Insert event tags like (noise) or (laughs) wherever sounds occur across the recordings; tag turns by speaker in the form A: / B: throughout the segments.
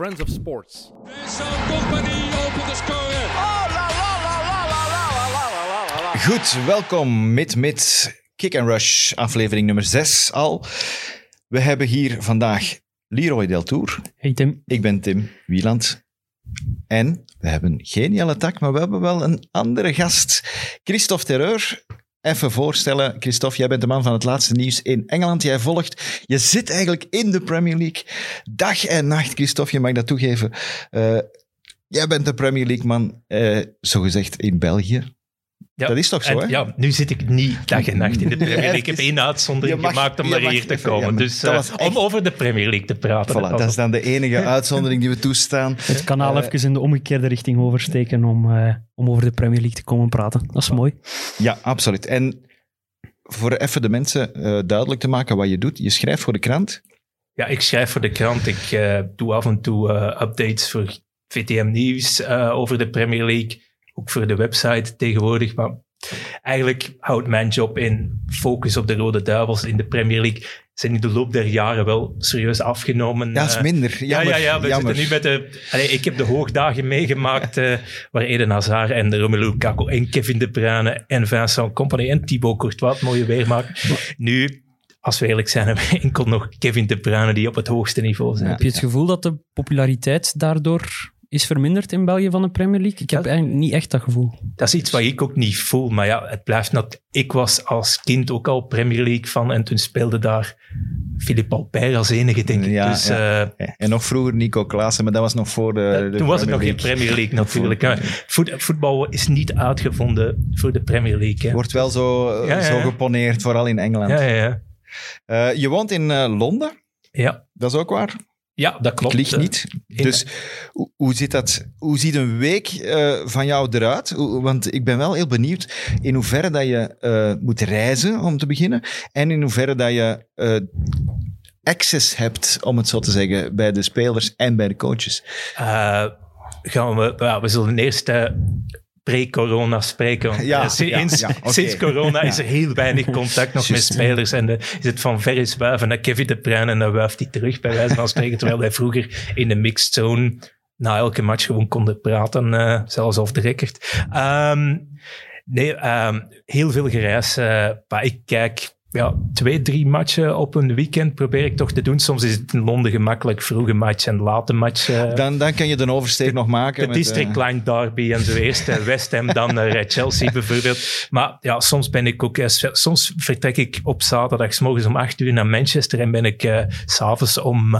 A: Friends of Sports.
B: Company opent de score.
C: Goed, welkom met met Kick and Rush, aflevering nummer 6 al. We hebben hier vandaag Leroy Deltour.
D: Hey Tim.
C: Ik ben Tim Wieland. En we hebben geen Jelle Tak, maar we hebben wel een andere gast. Christophe Terreur. Even voorstellen, Christophe, jij bent de man van het laatste nieuws in Engeland. Jij volgt, je zit eigenlijk in de Premier League. Dag en nacht, Christophe, je mag dat toegeven. Eh, jij bent de Premier League man, uh, zogezegd in België.
E: Ja,
C: Dat is toch zo,
E: en,
C: hè?
E: Ja, nu zit ik niet dag en nacht in de Premier League. Ik heb (laughs) één uitzondering
C: Je mag-
E: gemaakt om naar
C: mag
E: hier te
C: even-
E: komen.
C: ja,
E: dus eh,
C: echt-
E: om over de Premier League te praten.
C: Voilà, dat is dan de enige (laughs) uitzondering die we toestaan.
D: Het kanaal
C: Eh,
D: even in de omgekeerde richting oversteken om, eh, om over de Premier League te komen praten. Dat is mooi.
C: Ja, absoluut. En voor even de mensen eh, duidelijk te maken wat je doet, je schrijft voor de krant.
E: Ja, ik schrijf voor de krant. Ik eh, doe af en toe updates voor VTM Nieuws eh, over de Premier League. Ook voor de website tegenwoordig. Maar eigenlijk houdt mijn job in focus op de Rode Duivels in de Premier League. Zijn in de loop der jaren wel serieus afgenomen.
C: Ja, dat is
E: Eh,
C: minder.
E: Ja,
C: Jammer,
E: ja, ja. We
C: jammer.
E: zitten nu met de... Allee, ik heb de hoogdagen meegemaakt eh, waar Eden Hazard en Romelu Lukaku en Kevin De Bruyne en Vincent Company en Thibaut Courtois het mooie weer maken. Nu, als we eerlijk zijn, hebben we enkel nog Kevin De Bruyne die op het hoogste niveau zijn.
D: Heb je het gevoel dat de populariteit daardoor is verminderd in België van de Premier League? Ik heb eigenlijk niet echt dat gevoel.
E: Dat is iets wat ik ook niet voel, maar ja, het blijft dat... Ik was als kind ook al Premier League fan en toen speelde daar Philippe Albert als enige, denk ik.
C: Ja,
E: dus,
C: ja.
E: eh,
C: En nog vroeger Nico Klaassen, maar dat was nog voor de.
E: Dat-
C: de
E: toen was het nog geen
C: Premier
E: League natuurlijk. Voet- voetbal is niet uitgevonden voor de Premier League. hè.
C: Wordt wel zo, eh, zo
E: ja.
C: geponeerd, vooral in Engeland.
E: Ja, ja, ja.
C: Eh, je woont in eh, Londen,
E: ja.
C: dat is ook waar.
E: Ja, dat klopt.
C: Ik lieg
E: Eh,
C: niet.
E: in-
C: Dus hoe, hoe, zit dat, hoe ziet een week eh, van jou eruit? Want ik ben wel heel benieuwd in hoeverre dat je eh, moet reizen, om te beginnen. En in hoeverre dat je eh, access hebt, om het zo te zeggen, bij de spelers en bij de coaches.
E: Eh, gaan we, ja, we zullen eerst eh, pre-corona spreken.
C: Ja,
E: eh, sinds,
C: ja, ja, oké.
E: sinds corona is er heel weinig contact nog met spelers. En is het van verre zwijven naar Kevin De Bruyne en dan wuift hij terug, bij wijze van spreken. Terwijl wij vroeger in de mixed zone na elke match gewoon konden praten, eh, zelfs off the record. Ehm, nee, ehm, heel veel gereisd. eh, maar ik kijk ja, twee, drie matchen op een weekend probeer ik toch te doen. Soms is het in Londen gemakkelijk vroege match en late match. eh,
C: Dan, dan kan je de oversteek nog maken.
E: de
C: met,
E: District
C: eh,
E: Line Derby en zo eerst eh, West Ham, dan naar Chelsea (laughs) bijvoorbeeld. Maar ja, soms ben ik ook, soms vertrek ik op zaterdag 's morgens om 8 uur naar Manchester en ben ik s s'avonds om,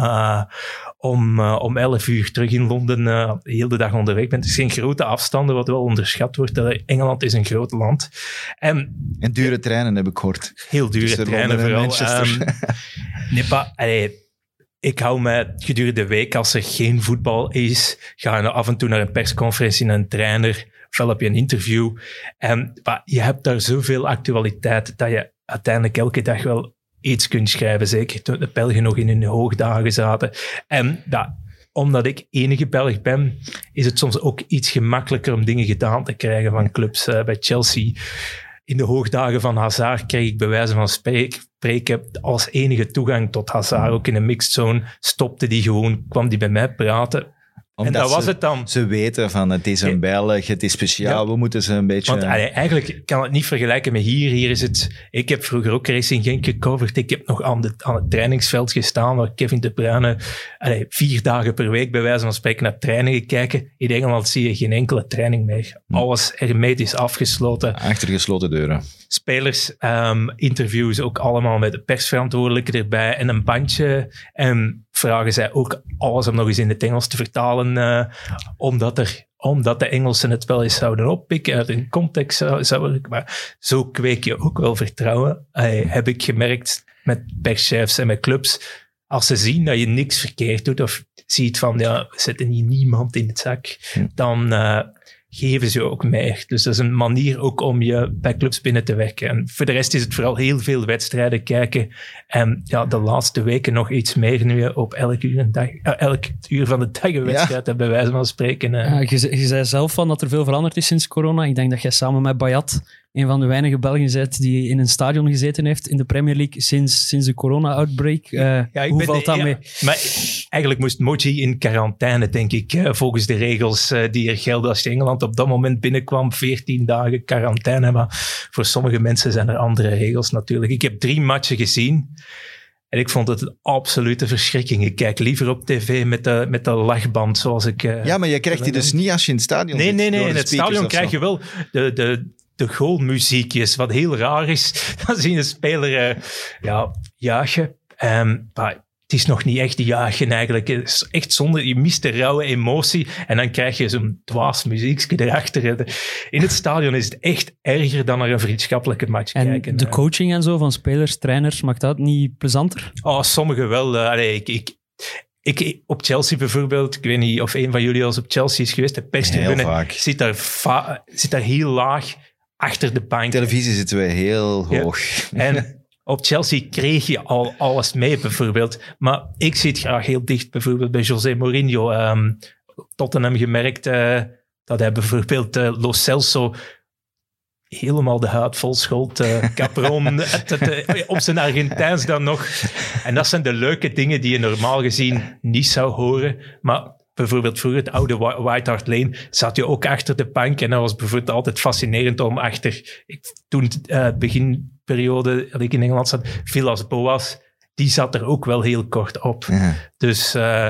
E: om, eh, om 11 uur terug in Londen eh, de hele dag onderweg ben. Het is geen grote afstanden, wat wel onderschat wordt. Engeland is een groot land. En
C: En dure treinen heb ik gehoord.
E: heel dure
C: Tussen
E: treinen
C: en
E: vooral.
C: Manchester.
E: Ehm, (laughs) nee, maar, allee, ik hou me gedurende de week, als er geen voetbal is, ga je af en toe naar een persconferentie naar een trainer, ofwel heb je een interview. En maar je hebt daar zoveel actualiteit dat je uiteindelijk elke dag wel iets kunt schrijven. Zeker toen de Belgen nog in hun hoogdagen zaten. En ja, omdat ik enige Belg ben, is het soms ook iets gemakkelijker om dingen gedaan te krijgen van clubs. Eh, bij Chelsea in de hoogdagen van Hazard kreeg ik bij wijze van spreken als enige toegang tot Hazard. Ook in een mixed zone stopte die gewoon, kwam die bij mij praten. En dat was
C: ze-
E: het dan.
C: Ze weten van het is een Belg, het is speciaal, we moeten ze een beetje...
E: Want allee, eigenlijk kan het niet vergelijken met hier. Hier is het... Ik heb vroeger ook Racing Genk gecoverd. Ik heb nog aan, de, aan het trainingsveld gestaan waar Kevin De Bruyne allee, vier dagen per week bij wijze van spreken naar trainingen kijken. In Engeland zie je geen enkele training meer. Alles hermetisch afgesloten.
C: Achter gesloten deuren.
E: spelers ehm, interviews ook allemaal met de persverantwoordelijke erbij en een bandje. En vragen zij ook alles om nog eens in het Engels te vertalen, eh, omdat, er, omdat de Engelsen het wel eens zouden oppikken uit hun context. Zou, zou er- maar zo kweek je ook wel vertrouwen, heb ik gemerkt met perschefs en met clubs. Als ze zien dat je niks verkeerd doet of ziet van, ja, we zetten hier niemand in het zak, dan eh, geven ze ook meer. Dus dat is een manier ook om je bij clubs binnen te werken. En voor de rest is het vooral heel veel wedstrijden kijken. En ja, de laatste weken nog iets meer nu je op elk uur, een dag, eh, elk uur van de dag een wedstrijd hebt, bij wijze van spreken.
D: Ja, je, je zei zelf van dat er veel veranderd is sinds corona. Ik denk dat jij samen met Bayat een van de weinige Belgen bent die in een stadion gezeten heeft in de Premier League sinds, sinds de corona-outbreak. Uh,
E: Ja, ik
D: hoe
E: ben
D: valt
E: de-
D: dat
E: ja,
D: mee?
E: Maar eigenlijk moest Moji in quarantaine, denk ik, eh, volgens de regels eh, die er gelden. Als je Engeland op dat moment binnenkwam, 14 dagen quarantaine. Maar voor sommige mensen zijn er andere regels natuurlijk. Ik heb drie matchen gezien. En ik vond het een absolute verschrikking. Ik kijk liever op tv met de, met de lachband, zoals ik... eh,
C: Ja, maar je krijgt die dus niet als je in het stadion
E: Nee,
C: zit,
E: nee, nee.
C: door
E: In het stadion krijg je wel de, de, de goalmuziekjes, wat heel raar is. (laughs) Dan zie je een speler eh, ja, jagen. Ehm, maar het is nog niet echt jagen eigenlijk. Het is echt zonde. Je mist de rauwe emotie en dan krijg je zo'n dwaas muziekje erachter. In het stadion is het echt erger dan naar een vriendschappelijke match
D: En
E: kijken.
D: de coaching en zo van spelers, trainers, maakt dat niet plezanter?
E: Oh, sommigen wel. allee, ik, ik, ik, op Chelsea bijvoorbeeld, ik weet niet of een van jullie al eens op Chelsea is geweest, de perstribune
C: vaak.
E: zit daar, zit daar heel laag achter de bank.
C: Televisie zitten we heel
E: Ja.
C: hoog. (laughs)
E: En op Chelsea kreeg je al alles mee, bijvoorbeeld. Maar ik zit graag heel dicht, bijvoorbeeld bij José Mourinho. Ehm Tottenham gemerkt eh, dat hij bijvoorbeeld eh, Lo Celso helemaal de huid vol schold. eh (laughs) Capron het, eh, op zijn Argentijns dan nog. En dat zijn de leuke dingen die je normaal gezien niet zou horen. Maar bijvoorbeeld vroeger, het oude Whi- White Hart Lane, zat je ook achter de bank. En dat was bijvoorbeeld altijd fascinerend om achter... Ik, toen, eh beginperiode dat ik in Engeland zat, Villas Boas, die zat er ook wel heel kort op.
C: Ja.
E: Dus eh,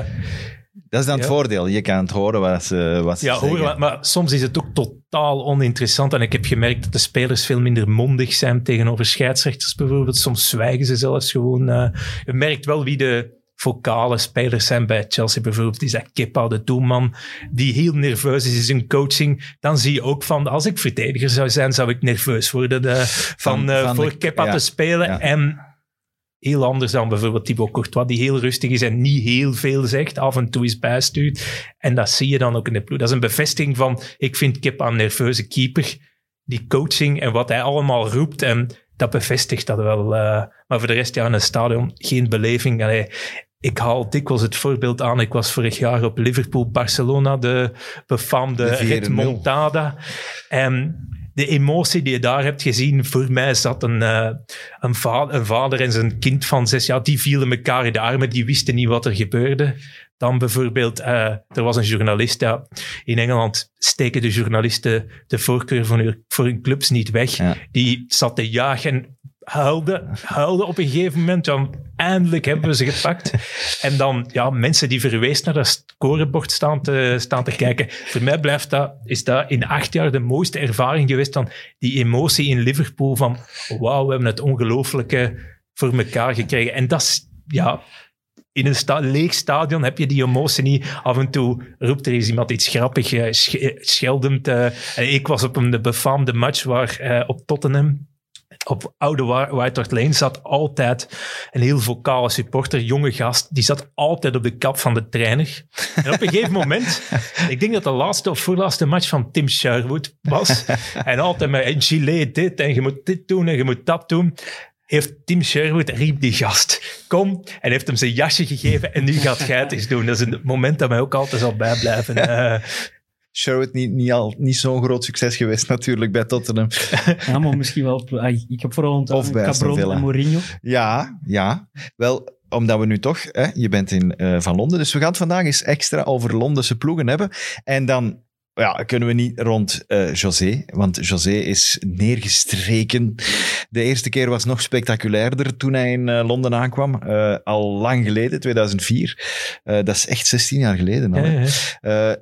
C: Dat is dan het
E: Ja.
C: voordeel. Je kan het horen wat ze, wat ze
E: ja,
C: zeggen.
E: hoor, maar, maar soms is het ook totaal oninteressant. En ik heb gemerkt dat de spelers veel minder mondig zijn tegenover scheidsrechters bijvoorbeeld. Soms zwijgen ze zelfs gewoon. eh. je merkt wel wie de vocale spelers zijn bij Chelsea bijvoorbeeld. Is dat Kepa, de doelman, die heel nerveus is in zijn coaching. Dan zie je ook van, als ik verdediger zou zijn, zou ik nerveus worden eh, van,
C: Van-
E: eh,
C: van
E: voor
C: de- ja,
E: te spelen.
C: ja.
E: En heel anders dan bijvoorbeeld Thibaut Courtois, die heel rustig is en niet heel veel zegt, af en toe is bijstuurt. En dat zie je dan ook in de ploeg. Dat is een bevestiging van, ik vind Kepa een nerveuze keeper. Die coaching en wat hij allemaal roept, en dat bevestigt dat wel. eh. maar voor de rest, ja, in een stadion, geen beleving. Allee, ik haal dikwijls het voorbeeld aan. Ik was vorig jaar op Liverpool-Barcelona, de befaamde
C: De 4-0.
E: Redmontada. En de emotie die je daar hebt gezien, voor mij zat een, eh, een, va- een vader en zijn kind van zes jaar, die vielen elkaar in de armen, die wisten niet wat er gebeurde. Dan bijvoorbeeld, eh, er was een journalist, ja, in Engeland steken de journalisten de voorkeur van hun, voor hun clubs niet weg.
C: Ja.
E: Die zat te jagen en huilde, huilde op een gegeven moment. Dan, eindelijk hebben we ze gepakt. En dan ja, mensen die verwezen naar dat scorebord staan te, staan te kijken. Voor mij blijft dat, is dat in acht jaar de mooiste ervaring geweest dan die emotie in Liverpool van wauw, we hebben het ongelooflijke voor elkaar gekregen. En dat is, ja, in een leeg stadion heb je die emotie niet. Af en toe roept er eens iemand iets grappig, eh, eh, scheldend. eh. en ik was op een de befaamde match waar, op Tottenham. Op oude Wa- White Hart Lane zat altijd een heel vocale supporter, jonge gast, die zat altijd op de kap van de trainer. En op een gegeven moment, ik denk dat de laatste of voorlaatste match van Tim Sherwood was, (laughs) en altijd met een gilet dit, en je moet dit doen en je moet dat doen, heeft Tim Sherwood, riep die gast, kom, en heeft hem zijn jasje gegeven en nu gaat jij het eens doen. Dat is een moment dat mij ook altijd zal bijblijven. (laughs) Eh,
C: Sherwood niet, niet, al, niet zo'n groot succes geweest natuurlijk bij Tottenham. (laughs)
D: Ja, maar misschien wel... Ik heb vooral onthouden Cabron en Mourinho.
C: Ja, ja. Wel, omdat we nu toch... Hè, je bent in, eh, van Londen, dus we gaan het vandaag eens extra over Londense ploegen hebben. En dan ja, kunnen we niet rond eh, José, want José is neergestreken. De eerste keer was nog spectaculairder toen hij in eh, Londen aankwam. Al lang geleden, 2004. Eh, dat is echt 16 jaar geleden al.
E: ja,
C: hè.
E: ja.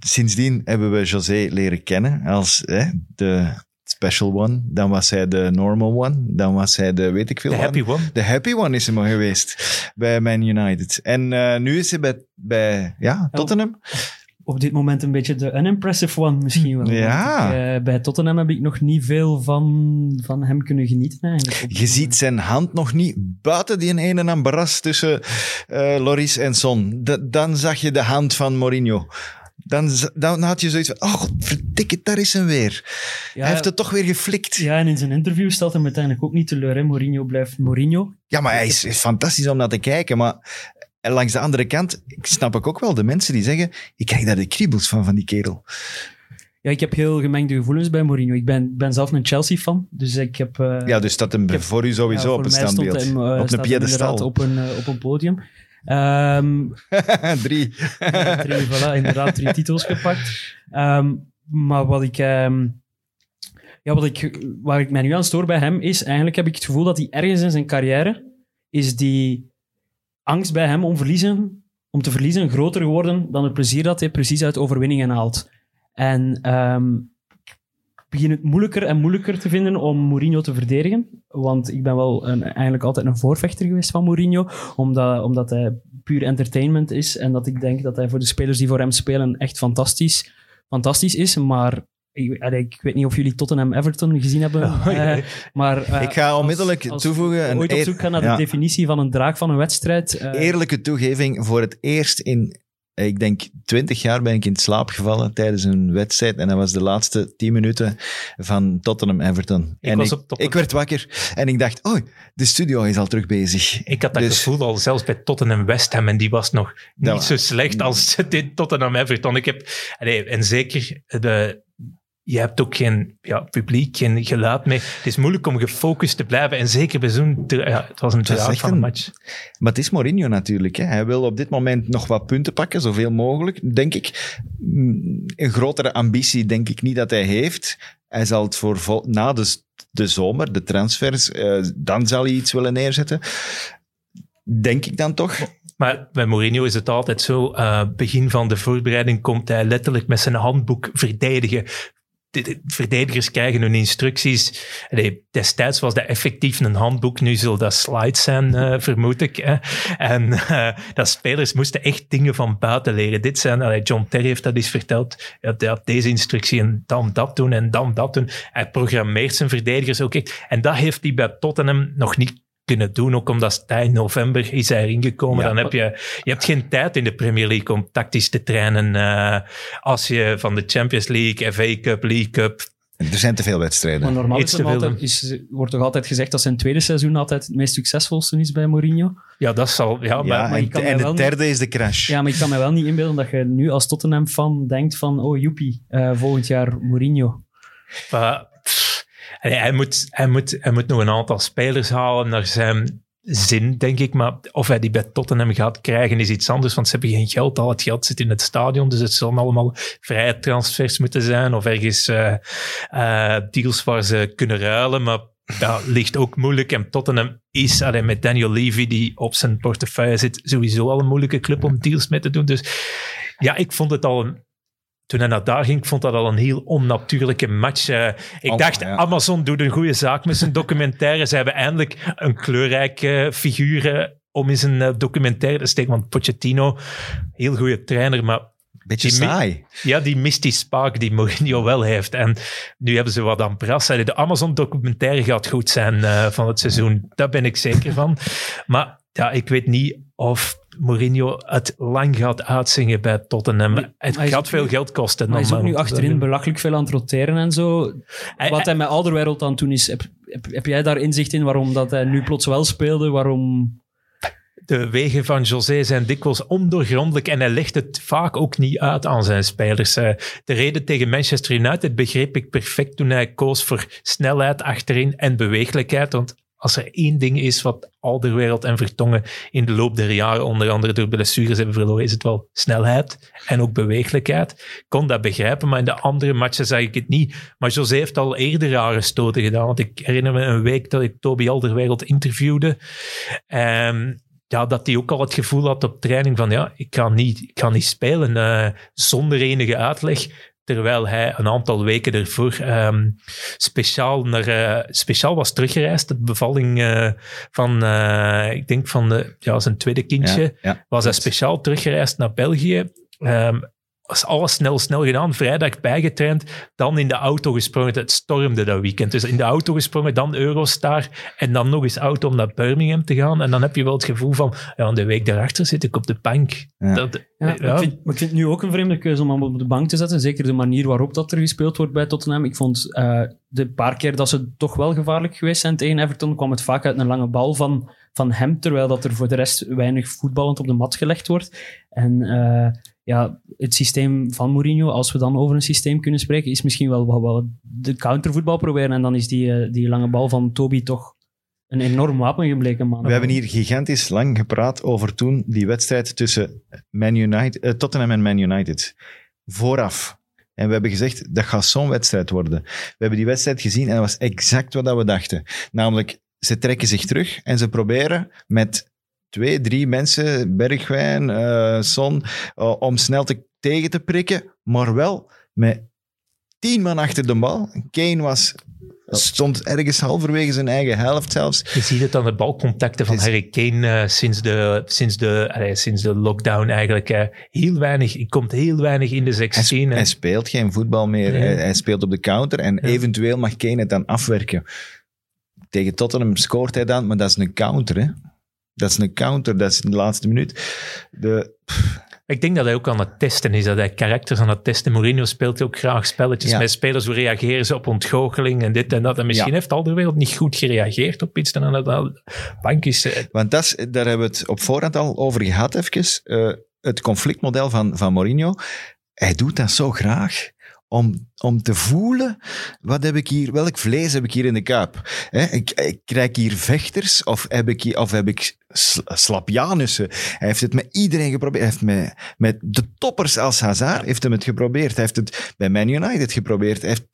C: Sindsdien hebben we José leren kennen als hè, de special one. Dan was hij de normal one. Dan was hij de weet ik veel
E: De
C: one.
E: happy one.
C: De happy one is hem al geweest bij Man United. En eh, nu is hij bij, bij ja, Tottenham.
D: Op dit moment een beetje de unimpressive one misschien wel.
C: Ja.
D: Ik, eh, bij Tottenham heb ik nog niet veel van, van hem kunnen genieten eigenlijk.
C: Je ziet zijn hand nog niet buiten die ene ambaras tussen eh, Loris en Son. Da- dan zag je de hand van Mourinho. Dan, dan had je zoiets van, oh, verdikke, daar is hem weer.
D: Ja,
C: Hij heeft het toch weer geflikt. Ja,
D: Ja, en in zijn interview stelt hem uiteindelijk ook niet teleur. Hè. Mourinho blijft Mourinho.
C: maar hij is, is fantastisch om naar te kijken. Maar en langs de andere kant ik snap ik ook wel de mensen die zeggen, ik krijg daar de kriebels van, van die kerel.
D: Ja, ik heb heel gemengde gevoelens bij Mourinho. Ik ben, ben zelf een Chelsea-fan, dus ik heb... eh,
C: Ja, dus staat hem
D: heb-
C: voor u sowieso
D: ja,
C: op een standbeeld.
D: hem, eh,
C: op een piedestal.
D: op een, eh, op een podium. Ehm, (laughs)
C: Drie.
D: drie, voilà, inderdaad, drie titels gepakt. Ehm, maar wat ik, ehm, ja, wat ik, waar ik mij nu aan stoor bij hem is, eigenlijk heb ik het gevoel dat hij ergens in zijn carrière is die angst bij hem om, verliezen, om te verliezen groter geworden dan het plezier dat hij precies uit overwinningen haalt. En ehm, begin het moeilijker en moeilijker te vinden om Mourinho te verdedigen. Want ik ben wel een, eigenlijk altijd een voorvechter geweest van Mourinho. Omdat, omdat hij puur entertainment is. En dat ik denk dat hij voor de spelers die voor hem spelen echt fantastisch, fantastisch is. Maar ik, ik weet niet of jullie Tottenham-Everton gezien hebben. (laughs)
E: Oh,
D: eh, maar, eh,
C: Ik ga onmiddellijk
D: als
C: toevoegen... Een
D: ooit op zoek gaan naar
C: ja.
D: de definitie van een draak van een wedstrijd. eh,
C: eerlijke toegeving. Voor het eerst in, ik denk, twintig jaar ben ik in slaap gevallen tijdens een wedstrijd. En dat was de laatste tien minuten van Tottenham-Everton.
E: Ik
C: En
E: was
C: ik,
E: op Tottenham.
C: ik werd wakker en ik dacht, oh, de studio is al terug bezig.
E: Ik had dat
C: Dus-
E: gevoel al zelfs bij Tottenham West Ham en die was nog niet zo slecht als dit Tottenham Everton. Ik heb, allee, en zeker, de, je hebt ook geen ja, publiek, geen geluid meer. Het is moeilijk om gefocust te blijven en zeker bij zo'n, ja, het was een
C: echt
E: van een match.
C: Maar het is Mourinho natuurlijk. Hè. Hij wil op dit moment nog wat punten pakken, zoveel mogelijk, denk ik. Mm, Een grotere ambitie denk ik niet dat hij heeft. Hij zal het voor vol- na de, de zomer, de transfers, eh, dan zal hij iets willen neerzetten. Denk ik dan toch?
E: Maar bij Mourinho is het altijd zo, eh, begin van de voorbereiding komt hij letterlijk met zijn handboek verdedigen. De, de verdedigers krijgen hun instructies. Allee, destijds was dat effectief een handboek, nu zullen dat slides zijn, eh, vermoed ik. Hè. En eh, dat spelers moesten echt dingen van buiten leren. Dit zijn, John Terry heeft dat eens verteld, hij deze instructie en dan dat doen en dan dat doen. Hij programmeert zijn verdedigers ook echt. En dat heeft hij bij Tottenham nog niet kunnen doen, ook omdat hij in november is hij erin gekomen.
C: Ja.
E: Dan heb je, je hebt geen tijd in de Premier League om tactisch te trainen. eh, als je van de Champions League, FA Cup, League Cup...
C: Er zijn te veel wedstrijden.
D: Maar normaal is altijd, is, wordt toch altijd gezegd dat zijn tweede seizoen altijd het meest succesvolste is bij Mourinho?
E: Ja, dat zal... Ja,
C: ja,
E: maar,
D: maar
C: en,
D: kan
C: en de derde is de crash.
D: Ja, maar ik kan me wel niet inbeelden dat je nu als Tottenham-fan denkt van oh joepie, eh, volgend jaar Mourinho.
E: maar, hij, moet, hij, moet, hij moet nog een aantal spelers halen naar zijn zin, denk ik. Maar of hij die bij Tottenham gaat krijgen, is iets anders. Want ze hebben geen geld. Al het geld zit in het stadion. Dus het zullen allemaal vrije transfers moeten zijn. Of ergens eh, eh, deals waar ze kunnen ruilen. Maar dat ligt ook moeilijk. En Tottenham is, allee, met Daniel Levy, die op zijn portefeuille zit, sowieso al een moeilijke club om deals mee te doen. Dus ja, ik vond het al een toen hij naar daar ging, ik vond dat al een heel onnatuurlijke match. Ik
C: Oh,
E: dacht,
C: ja.
E: Amazon doet een goede zaak met zijn (laughs) documentaire. Ze hebben eindelijk een kleurrijke figuur eh, om in zijn eh, documentaire te steken. Want Pochettino, heel goede trainer, maar
C: Beetje
E: die
C: saai.
E: ja, die mist die spark die Mourinho wel heeft. En nu hebben ze wat aan. Allee, De Amazon-documentaire gaat goed zijn eh, van het seizoen. Daar ben ik zeker van. Maar ja, ik weet niet of Mourinho het lang gaat uitzingen bij Tottenham. Het gaat veel
D: nu-
E: geld kosten.
D: Maar hij is ook nu achterin belachelijk veel aan het roteren en zo.
E: Hij-
D: Wat hij met Alderwereld aan het doen is, heb, heb, heb jij daar inzicht in waarom dat hij nu plots wel speelde? Waarom...
E: De wegen van José zijn dikwijls ondoorgrondelijk en hij legt het vaak ook niet uit aan zijn spelers. Eh, De reden tegen Manchester United begreep ik perfect toen hij koos voor snelheid achterin en beweeglijkheid. Want als er één ding is wat Alderwereld en Vertongen in de loop der jaren, onder andere door blessures hebben verloren, is het wel snelheid en ook beweeglijkheid. Ik kon dat begrijpen, maar in de andere matchen zag ik het niet. Maar José heeft al eerder rare stoten gedaan. Want ik herinner me een week dat ik Toby Alderwereld interviewde. Ehm, ja, dat hij ook al het gevoel had op training van ja, ik kan niet, ik kan niet spelen eh, zonder enige uitleg. Terwijl hij een aantal weken ervoor ehm, speciaal, naar, eh, speciaal was teruggereisd. De bevalling eh, van, eh, ik denk van de, ja, zijn tweede kindje,
C: Ja, ja.
E: was hij speciaal teruggereisd naar België. Ehm was alles snel, snel gedaan. Vrijdag bijgetraind, dan in de auto gesprongen. Het stormde dat weekend. Dus in de auto gesprongen, dan Eurostar en dan nog eens auto om naar Birmingham te gaan. En dan heb je wel het gevoel van, ja, de week daarachter zit ik op de bank.
C: Ja.
E: Dat,
D: Ja, maar
E: ja.
D: Ik, vind, maar ik vind het nu ook een vreemde keuze om hem op de bank te zetten. Zeker de manier waarop dat er gespeeld wordt bij Tottenham. Ik vond eh, de paar keer dat ze toch wel gevaarlijk geweest zijn tegen Everton, kwam het vaak uit een lange bal van, van hem, terwijl dat er voor de rest weinig voetballend op de mat gelegd wordt. En eh, ja, het systeem van Mourinho, als we dan over een systeem kunnen spreken, is misschien wel, wel, de countervoetbal proberen. En dan is die, eh, die lange bal van Toby toch een enorm wapen gebleken. Man.
C: We hebben hier gigantisch lang gepraat over toen die wedstrijd tussen Man United, eh, Tottenham en Man United. Vooraf. En we hebben gezegd, dat gaat zo'n wedstrijd worden. We hebben die wedstrijd gezien en dat was exact wat we dachten. Namelijk, ze trekken zich terug en ze proberen met twee, drie mensen, Bergwijn, eh, Son, eh, om snel te, tegen te prikken, maar wel met tien man achter de bal. Kane was, stond ergens halverwege zijn eigen helft zelfs.
E: Je ziet het aan de balcontacten van Harry Kane eh, sinds, de, sinds, de, allee, sinds de lockdown eigenlijk. heel weinig, hij komt heel weinig in de
C: Hij,
E: 16.
C: hij
E: en-
C: speelt geen voetbal meer.
E: Nee.
C: Hij, hij speelt op de counter en
E: Ja.
C: eventueel mag Kane het dan afwerken. Tegen Tottenham scoort hij dan, maar dat is een counter. Hè? Dat is een counter, dat is in de laatste minuut. De,
E: Ik denk dat hij ook aan het testen is, dat hij karakters aan het testen. Mourinho speelt ook graag spelletjes
C: Ja.
E: met spelers, hoe reageren ze op ontgoocheling en dit en dat. En misschien
C: Ja.
E: heeft Alderweireld niet goed gereageerd op iets. Dan aan het al- bank is... eh,
C: want dat daar hebben we het op voorhand al over gehad, even. Eh, het conflictmodel van, van Mourinho. Hij doet dat zo graag. Om, om te voelen, wat heb ik hier, welk vlees heb ik hier in de kuip? Ik, ik krijg hier vechters of heb ik, hier, of heb ik sl- slapjanussen? Hij heeft het met iedereen geprobeerd. Hij heeft met, met de toppers als Hazard heeft hem het geprobeerd. Hij heeft het bij Man United geprobeerd. Hij heeft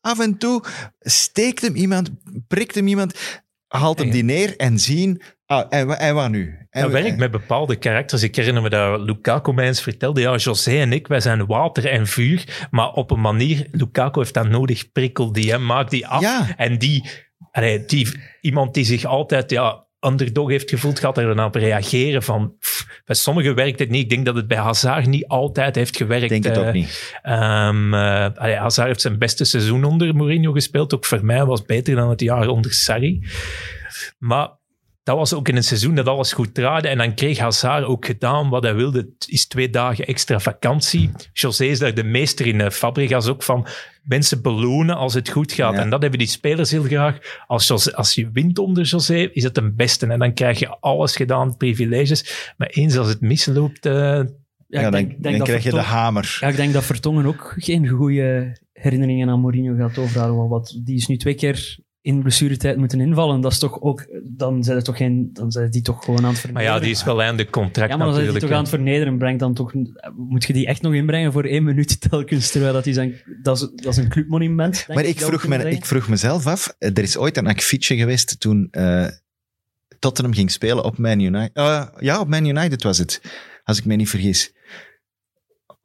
C: af en toe steekt hem iemand, prikt hem iemand, haalt hem die neer en zien, ah, en, en nu? En,
E: Dat werkt met bepaalde karakters. Ik herinner me dat Lukaku mij eens vertelde. Ja, José en ik, wij zijn water en vuur. Maar op een manier, Lukaku heeft dat nodig. Prikkel die hem, maakt die af.
C: Ja.
E: En die, allee, die, iemand die zich altijd ja, underdog heeft gevoeld, gaat er dan op reageren van... pff, bij sommigen werkt het niet. Ik denk dat het bij Hazard niet altijd heeft gewerkt.
C: Ik denk het
E: Eh,
C: ook niet.
E: Ehm, eh, allee, Hazard heeft zijn beste seizoen onder Mourinho gespeeld. Ook voor mij was beter dan het jaar onder Sarri. Maar dat was ook in een seizoen dat alles goed draaide. En dan kreeg Hazard ook gedaan wat hij wilde. Het is twee dagen extra vakantie. José is daar de meester in. eh, Fabregas ook van mensen belonen als het goed gaat.
C: Ja.
E: En dat hebben die spelers heel graag. Als, José- als je wint onder José, is het een beste. En dan krijg je alles gedaan, privileges. Maar eens als het misloopt... eh,
C: Ja, dan,
D: denk- denk
C: dan
D: dat
C: krijg je de hamer.
D: Ja, ik denk dat Vertongen ook geen goede herinneringen aan Mourinho gaat overhouden. Want wat, die is nu twee keer in blessuretijd moeten invallen. Dat is toch ook, dan zijn, toch geen, dan zijn die toch gewoon aan het
E: maar
D: vernederen.
E: ja, die is wel einde contract
D: Ja, maar dan zijn die toch aan het vernederen. Brengt dan toch, moet je die echt nog inbrengen voor één minuut telkens? Terwijl dat, die zijn, dat, is, dat is een clubmonument.
C: Maar ik vroeg, me, ik vroeg mezelf af, eh, er is ooit een akfietje geweest toen eh, Tottenham ging spelen op Man United. Eh, ja, op Man United was het, als ik me niet vergis.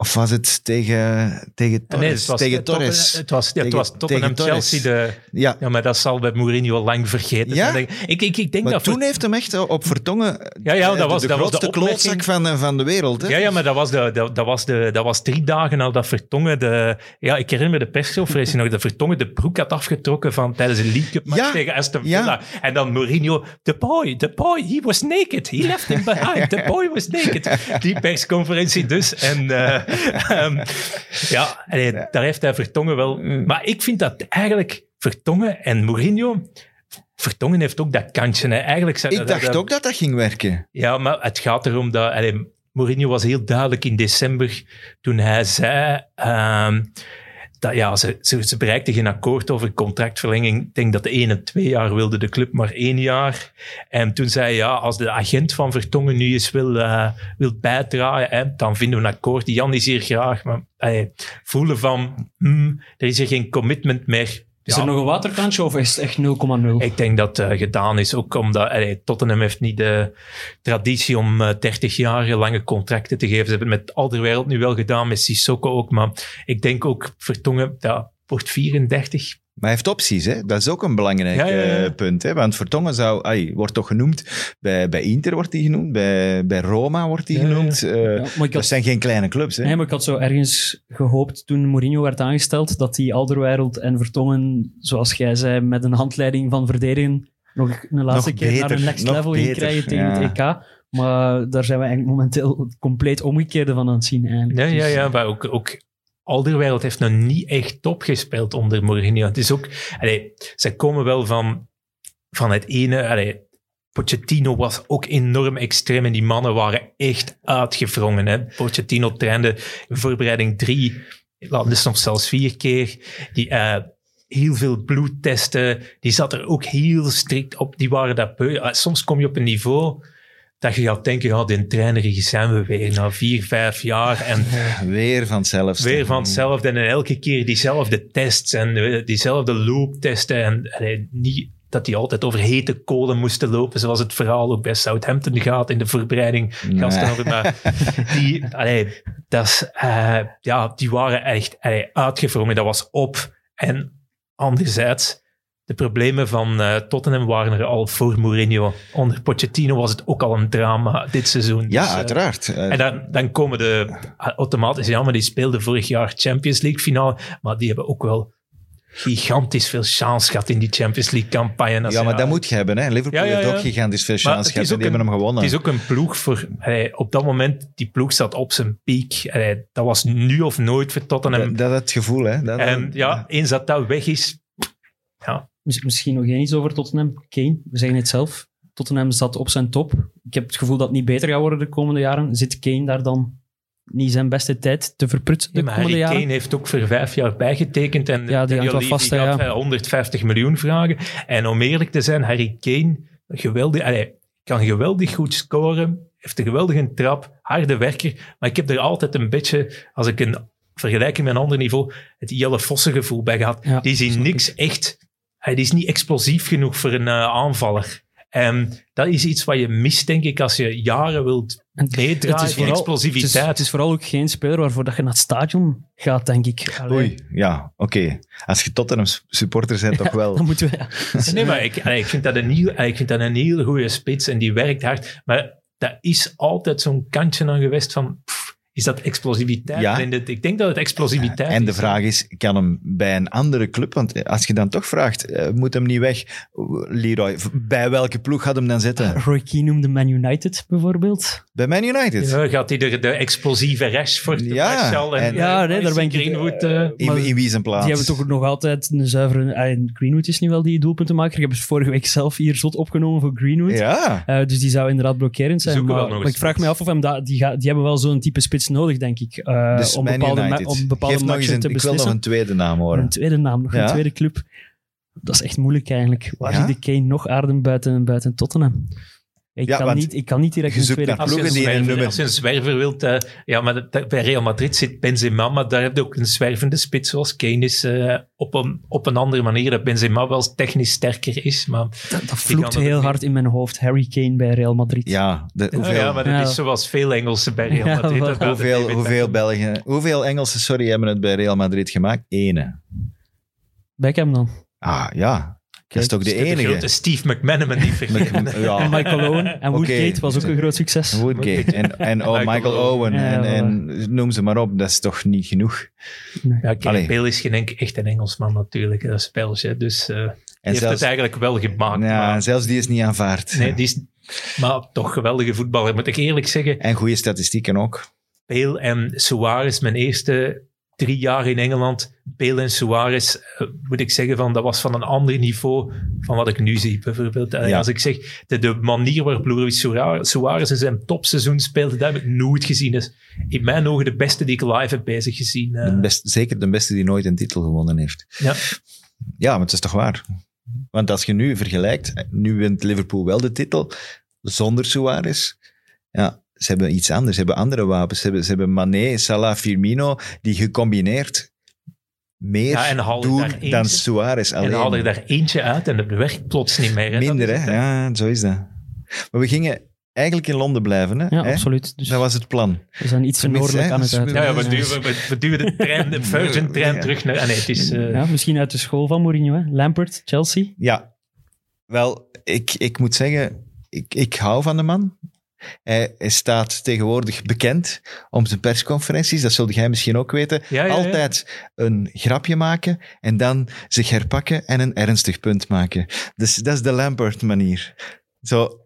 C: Of was het tegen, tegen
E: Nee,
C: Torres?
E: het was,
C: tegen
E: eh,
C: Torres.
E: Het was, ja, het
C: Tegen-
E: was Tottenham. Chelsea. De,
C: Ja,
E: ja, maar dat zal bij Mourinho lang vergeten
C: Ja?
E: zijn. Ik, ik, ik denk
C: maar
E: dat
C: toen
E: voor-
C: heeft hem echt op Vertongen eh,
E: Ja, ja, dat
C: de,
E: was-
C: de
E: dat was de
C: grootste
E: opmerking.
C: klootzak van, eh, van de wereld. Hè?
E: Ja, ja, maar dat was, de, dat, dat, was de, dat was drie dagen nadat Vertongen de... Ja, ik herinner me de persconferentie (laughs) nog, dat Vertongen de broek had afgetrokken van tijdens een League Cup match tegen Aston. Villa. En dan Mourinho, the boy, the boy, he was naked. He left him behind. The boy was naked. (laughs) Die persconferentie dus. En eh, (laughs) ehm, ja, allee, daar heeft hij Vertongen wel... Maar ik vind dat eigenlijk Vertongen en Mourinho... Vertongen heeft ook dat kantje. Hè. Eigenlijk zijn,
C: Ik
E: dat-
C: dacht
E: dat-
C: ook dat dat ging werken.
E: ja, maar het gaat erom dat... allee, Mourinho was heel duidelijk in december toen hij zei... ehm, dat, ja, ze, ze, ze bereikten geen akkoord over contractverlenging. Ik denk dat de ene twee jaar wilde, de club maar één jaar. En toen zei hij, ja, als de agent van Vertongen nu eens wil, eh, wil bijdragen, hè, dan vinden we een akkoord. Jan is hier graag, maar allee, voelen van, hmm, er is hier geen commitment meer.
D: Is
E: Ja,
D: er nog een waterkantje of is het echt 0,0?
E: ik denk dat het gedaan is, ook omdat allee, Tottenham heeft niet de traditie om eh 30 jaar lange contracten te geven. Ze hebben het met Alderwereld nu wel gedaan, met Sissoko ook, maar ik denk ook Vertongen, ja, wordt 34.
C: Maar hij heeft opties, hè? dat is ook een belangrijk
E: Ja, ja, ja.
C: eh, punt. Hè? Want Vertongen zou, ai, wordt toch genoemd, bij, bij Inter wordt hij genoemd, bij, bij Roma wordt hij
E: Ja, ja.
C: genoemd. Eh,
D: ik
C: Dat
D: had,
C: zijn geen kleine clubs. Hè?
D: nee, maar ik had zo ergens gehoopt toen Mourinho werd aangesteld dat die Alderweireld en Vertongen, zoals jij zei, met een handleiding van verdedigen nog een laatste
C: Nog
D: keer naar een next level ging
C: beter,
D: krijgen tegen
C: ja.
D: het EK. Maar daar zijn we eigenlijk momenteel het compleet omgekeerde van aan het zien. Eigenlijk.
E: Ja, ja,
D: Dus-
E: ja, maar ook, ook Alderweireld heeft nog niet echt top gespeeld onder Mourinho. Het is ook, allee, komen wel van, van het ene, allee, Pochettino was ook enorm extreem en die mannen waren echt uitgevrongen. Hè. Pochettino trainde in voorbereiding drie, dus nog zelfs vier keer. Die, eh, heel veel bloedtesten. Die zat er ook heel strikt op. Die waren dat. Eh, Soms kom je op een niveau dat je gaat denken, ja, die trainer zijn we weer na vier, vijf jaar. En (laughs)
C: Weer van hetzelfde.
E: weer van hetzelfde. En elke keer diezelfde tests en eh, diezelfde looptesten. En niet dat die altijd over hete kolen moesten lopen, zoals het verhaal ook bij Southampton gaat in de voorbereiding. Gasten hadden, maar (laughs) die, allee, dat is, eh, ja, die waren echt allee, uitgevrongen. Dat was op. En anderzijds, de problemen van eh, Tottenham waren er al voor Mourinho. Onder Pochettino was het ook al een drama dit seizoen.
C: Ja,
E: Dus, eh,
C: uiteraard. Eh,
E: en dan, dan komen de automatisch, ja, maar die speelden vorig jaar Champions League finale, maar die hebben ook wel gigantisch veel chance gehad in die Champions League campagne.
C: ja, maar dat moet je hebben. Hè. Liverpool
E: Ja, ja,
C: heeft ook gigantisch veel chance gehad en die hebben hem gewonnen.
E: Het is ook een ploeg voor, allee, op dat moment, die ploeg zat op zijn piek. Allee, dat was nu of nooit voor Tottenham.
C: dat, dat het gevoel, hè. Dat,
E: en ja, eens dat dat weg is, ja,
D: Misschien nog één iets over Tottenham. Kane, we zeggen het zelf. Tottenham zat op zijn top. Ik heb het gevoel dat het niet beter gaat worden de komende jaren. Zit Kane daar dan niet zijn beste tijd te verprutsen de
E: Ja, maar
D: komende
E: Harry
D: jaren?
E: Kane heeft ook voor vijf jaar bijgetekend en
D: Ja, die
E: Levy
D: vast, hè,
E: gaat
D: ja.
E: eh, 150 miljoen vragen. En om eerlijk te zijn, Harry Kane geweldig, allee, kan geweldig goed scoren, heeft een geweldige trap, harde werker, maar ik heb er altijd een beetje, als ik een vergelijking met een ander niveau, het Jelle Vossen gevoel bij gehad.
D: Ja,
E: die zien niks echt, hij is niet explosief genoeg voor een eh, aanvaller. En dat is iets wat je mist, denk ik, als je jaren wilt
D: En
E: meedraaien
D: het is
E: in
D: vooral-
E: explosiviteit.
D: Het is, het is vooral ook geen speler waarvoor dat je naar het stadion gaat, denk ik. Allee,
C: Oei, ja, oké. Als je Tottenham supporter bent, toch wel. (laughs)
D: Dan moeten we... (laughs)
E: Nee, maar ik, ik, vind dat een heel, ik vind dat een hele goede spits en die werkt hard. Maar dat is altijd zo'n kantje aan geweest van... pff, is dat explosiviteit?
C: Ja.
E: En het- ik denk dat het explosiviteit
C: En de
E: is.
C: vraag is, kan hem bij een andere club, want als je dan toch vraagt, eh, moet hem niet weg? Leroy, bij welke ploeg gaat hem dan zitten? (laughs)
D: Roy Keane noemde Man United bijvoorbeeld.
C: Bij Man United?
E: Ja, gaat hij de, de explosieve Rashford, de
C: Ja,
E: en,
C: en-
D: Ja,
E: eh,
D: nee, daar ben ik-
E: Greenwood... eh,
C: in, wie zijn plaats?
D: Die hebben toch nog altijd een zuivere... ah, en Greenwood is nu wel die doelpuntenmaker. Ik heb het vorige week zelf hier zot opgenomen voor Greenwood.
C: Ja,
D: Eh, dus die zou inderdaad blokkerend zijn. Maar,
E: wel nog
D: maar
E: een
D: ik vraag me af of hem dat, die, ga- die hebben wel zo'n type spits nodig, denk ik. eh,
C: dus
D: om bepaalde, ma- om bepaalde
C: Geef nog eens
D: matchen
C: een,
D: te
C: ik wil nog
D: beslissen.
C: een tweede naam horen.
D: Een tweede naam, nog
C: Ja?
D: een tweede club. Dat is echt moeilijk eigenlijk. Waar
C: Ja?
D: zit de Kane nog aarden buiten, buiten Tottenham? Ik,
C: Ja,
D: kan
C: want
D: niet, ik kan niet direct een tweede
E: Als je, een zwerver, als je een zwerver wilt... eh, ja, maar dat- bij Real Madrid zit Benzema, maar daar heb je ook een zwervende spits zoals Kane is. eh, op, een, op een andere manier dat Benzema wel technisch sterker is, maar...
D: Dat, dat vloekt heel hard in mijn hoofd. Harry Kane bij Real Madrid.
C: Ja, de, hoeveel,
E: ja, maar dat
D: Ja.
E: is zoals veel Engelsen bij Real Madrid. Dat
C: hoeveel, hoeveel Belgen, hoeveel Engelsen, sorry, hebben het bij Real Madrid gemaakt? Ene.
D: Beckham dan.
C: Ah, ja. Dat is toch de
E: De grote
C: enige?
E: Steve McManaman vergeten. (laughs)
C: Met- ja.
D: En Michael Owen. En Woodgate was ook een groot succes.
C: Woodgate en, en oh,
E: Michael
C: Michael Owen en, en noem ze maar op. Dat is toch niet genoeg?
D: Nee.
E: Ja. Bale is geen echt een Engelsman natuurlijk, dat is. Dus eh die heeft het eigenlijk wel gemaakt.
C: ja,
E: maar,
C: zelfs die is niet aanvaard.
E: nee, die is, maar toch geweldige voetballer, moet ik eerlijk zeggen.
C: En goede statistieken ook.
E: Bale en Suarez, mijn eerste drie jaar in Engeland, Bale en Suarez, eh, moet ik zeggen, van, dat was van een ander niveau van wat ik nu zie. Bijvoorbeeld,
C: Ja.
E: als ik zeg, de, de manier waarop Luis Suarez, in zijn topseizoen speelde, dat heb ik nooit gezien. Dus in mijn ogen de beste die ik live heb bezig gezien. eh.
C: De best, zeker de beste die nooit een titel gewonnen heeft.
E: ja.
C: Ja, maar het is toch waar. Want als je nu vergelijkt, nu wint Liverpool wel de titel, zonder Suarez. Ja, ze hebben iets anders. Ze hebben andere wapens. Ze hebben, ze hebben Mané, Salah, Firmino, die gecombineerd meer
E: Ja, en haal je
C: doen
E: daar eentje-
C: dan Suarez alleen.
E: En haal er daar eentje uit en het werkt plots niet meer. Hè.
C: Minder,
E: Dat
C: hè?
E: het,
C: Ja, zo is dat. Maar we gingen eigenlijk in Londen blijven, hè?
D: Ja,
C: Hè?
D: absoluut. Dus
C: Dat was het plan.
D: we zijn iets te
C: Tenminste,
D: noordelijk
C: hè,
D: aan het
C: dus we-
E: Ja, ja, we, duwen, we, we duwen de trein, de Virgin-trein
C: Ja.
E: terug naar... nee, het is... eh,
D: Ja, misschien uit de school van Mourinho. Hè? Lampert, Chelsea.
C: Ja, wel, ik, ik moet zeggen, ik, ik hou van de man. Hij, hij staat tegenwoordig bekend om zijn persconferenties, dat zult jij misschien ook weten.
E: ja, ja, ja.
C: Altijd een grapje maken en dan zich herpakken en een ernstig punt maken. Dus dat is de Lampert-manier. Zo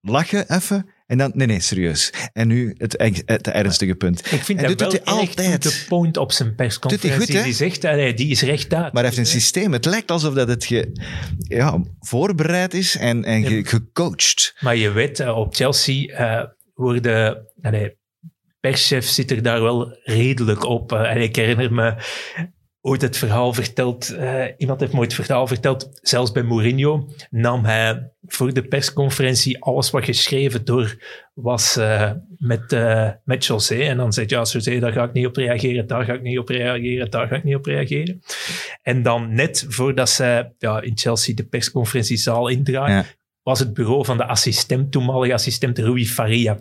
C: lachen even En dan, nee, nee, serieus. En nu het, het ernstige punt.
E: Ik vind
C: En
E: dat
C: doet
E: wel
C: hij
E: echt
C: altijd.
E: de point op zijn persconferentie.
C: Doet hij goed, hè?
E: die zegt, allee, die is recht uit.
C: Maar hij heeft een systeem. Het lijkt alsof dat het ge, ja, voorbereid is en, en ge- gecoacht.
E: Maar je weet, eh, op Chelsea eh worden... Allee, perschef zit er daar wel redelijk op. Eh, en ik herinner me ooit het verhaal verteld... eh, iemand heeft me ooit het verhaal verteld, zelfs bij Mourinho nam hij voor de persconferentie alles wat geschreven door was eh, met, eh, met José. En dan zei ja, José, daar ga ik niet op reageren, daar ga ik niet op reageren, daar ga ik niet op reageren. En dan net voordat zij ja, in Chelsea de persconferentiezaal indraaien. Was het bureau van de assistent, toenmalige assistent Rui Faria.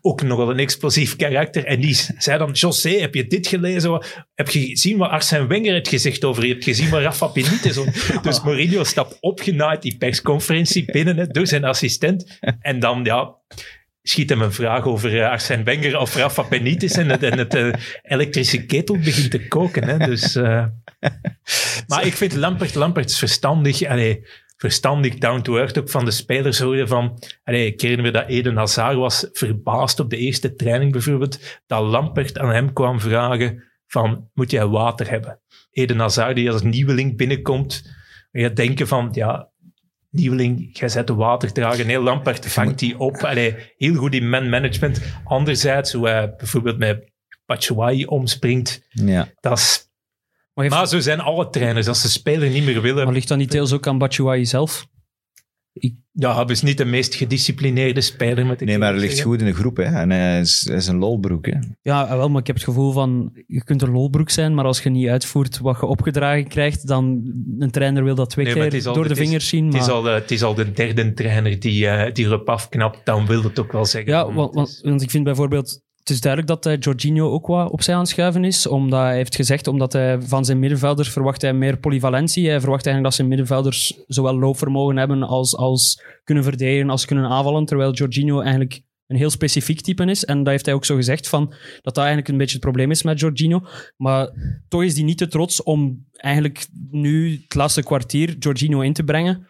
E: Ook nogal een explosief karakter. En die zei dan, José, heb je dit gelezen? Heb je gezien wat Arsène Wenger heeft gezegd over je? Heb je gezien wat Rafa Benitez... (laughs) Dus Mourinho stapt opgenaaid die persconferentie binnen hè, door zijn assistent. En dan, ja... Schiet hem een vraag over eh, Arsène Wenger of Rafa Benitez en het, en het eh, elektrische ketel begint te koken. Hè, dus, eh. Maar ik vind Lampert, Lampert is verstandig. Allee, verstandig, down to earth ook van de spelers horen van... Allee, herinner me dat Eden Hazard was verbaasd op de eerste training bijvoorbeeld, dat Lampert aan hem kwam vragen van, moet jij water hebben? Eden Hazard die als nieuweling binnenkomt, en je denken van, ja, nieuweling, jij zet de water dragen. Nee, Lampert vangt die op. Allee, heel goed in man-management. Anderzijds, hoe hij bijvoorbeeld met Batshuayi omspringt,
C: Ja.
E: dat is...
D: Maar,
E: zo zijn alle trainers. Als de speler niet meer willen,
D: maar ligt dat niet deels ook aan Batshuayi zelf?
E: Ja, hij is niet de meest gedisciplineerde speler. Met
C: Nee, maar hij ligt goed in de groep. Hè. En hij is, hij is een lolbroek. Hè.
D: Ja, wel, maar ik heb het gevoel van, je kunt een lolbroek zijn, maar als je niet uitvoert wat je opgedragen krijgt, dan een trainer wil dat twee
E: Nee, maar
D: keer
E: het is al-
D: door de
E: het is-
D: vingers zien.
E: Het is,
D: maar-
E: al de, het is al de derde trainer die, eh, die erop afknapt. Dan wil het ook wel zeggen.
D: Ja, want, want ik vind bijvoorbeeld... Het is duidelijk dat eh, Jorginho ook wat opzij aan schuiven is. Omdat hij heeft gezegd, omdat hij van zijn middenvelders verwacht hij meer polyvalentie. Hij verwacht eigenlijk dat zijn middenvelders zowel loopvermogen hebben als, als kunnen verdedigen, als kunnen aanvallen. Terwijl Jorginho eigenlijk een heel specifiek type is. En dat heeft hij ook zo gezegd, van, dat dat eigenlijk een beetje het probleem is met Jorginho. Maar toch is hij niet te trots om eigenlijk nu het laatste kwartier Jorginho in te brengen.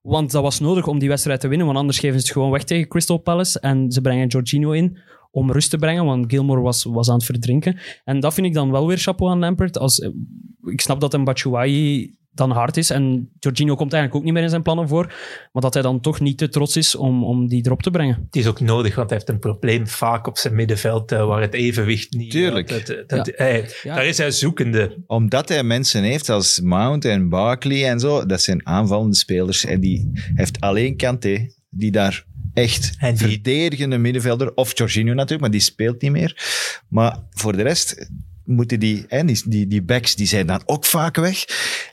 D: Want dat was nodig om die wedstrijd te winnen, want anders geven ze het gewoon weg tegen Crystal Palace. En ze brengen Jorginho in om rust te brengen, want Gilmore was, was aan het verdrinken. En dat vind ik dan wel weer chapeau aan Lampert. Als, eh, ik snap dat een Batshuayi dan hard is en Jorginho komt eigenlijk ook niet meer in zijn plannen voor, maar dat hij dan toch niet te trots is om, om die erop te brengen.
E: Het is ook nodig, want hij heeft een probleem vaak op zijn middenveld eh, waar het evenwicht niet...
C: Tuurlijk.
E: Dat, dat, dat- hij-
D: Ja.
E: Daar is hij zoekende.
C: Omdat hij mensen heeft als Mount en Barkley en zo. Dat zijn aanvallende spelers. En die heeft alleen Kanté, die daar echt
E: die-
C: verdedigende middenvelder, of Jorginho natuurlijk, maar die speelt niet meer. Maar voor de rest moeten die, en die, die, die backs, die zijn dan ook vaak weg.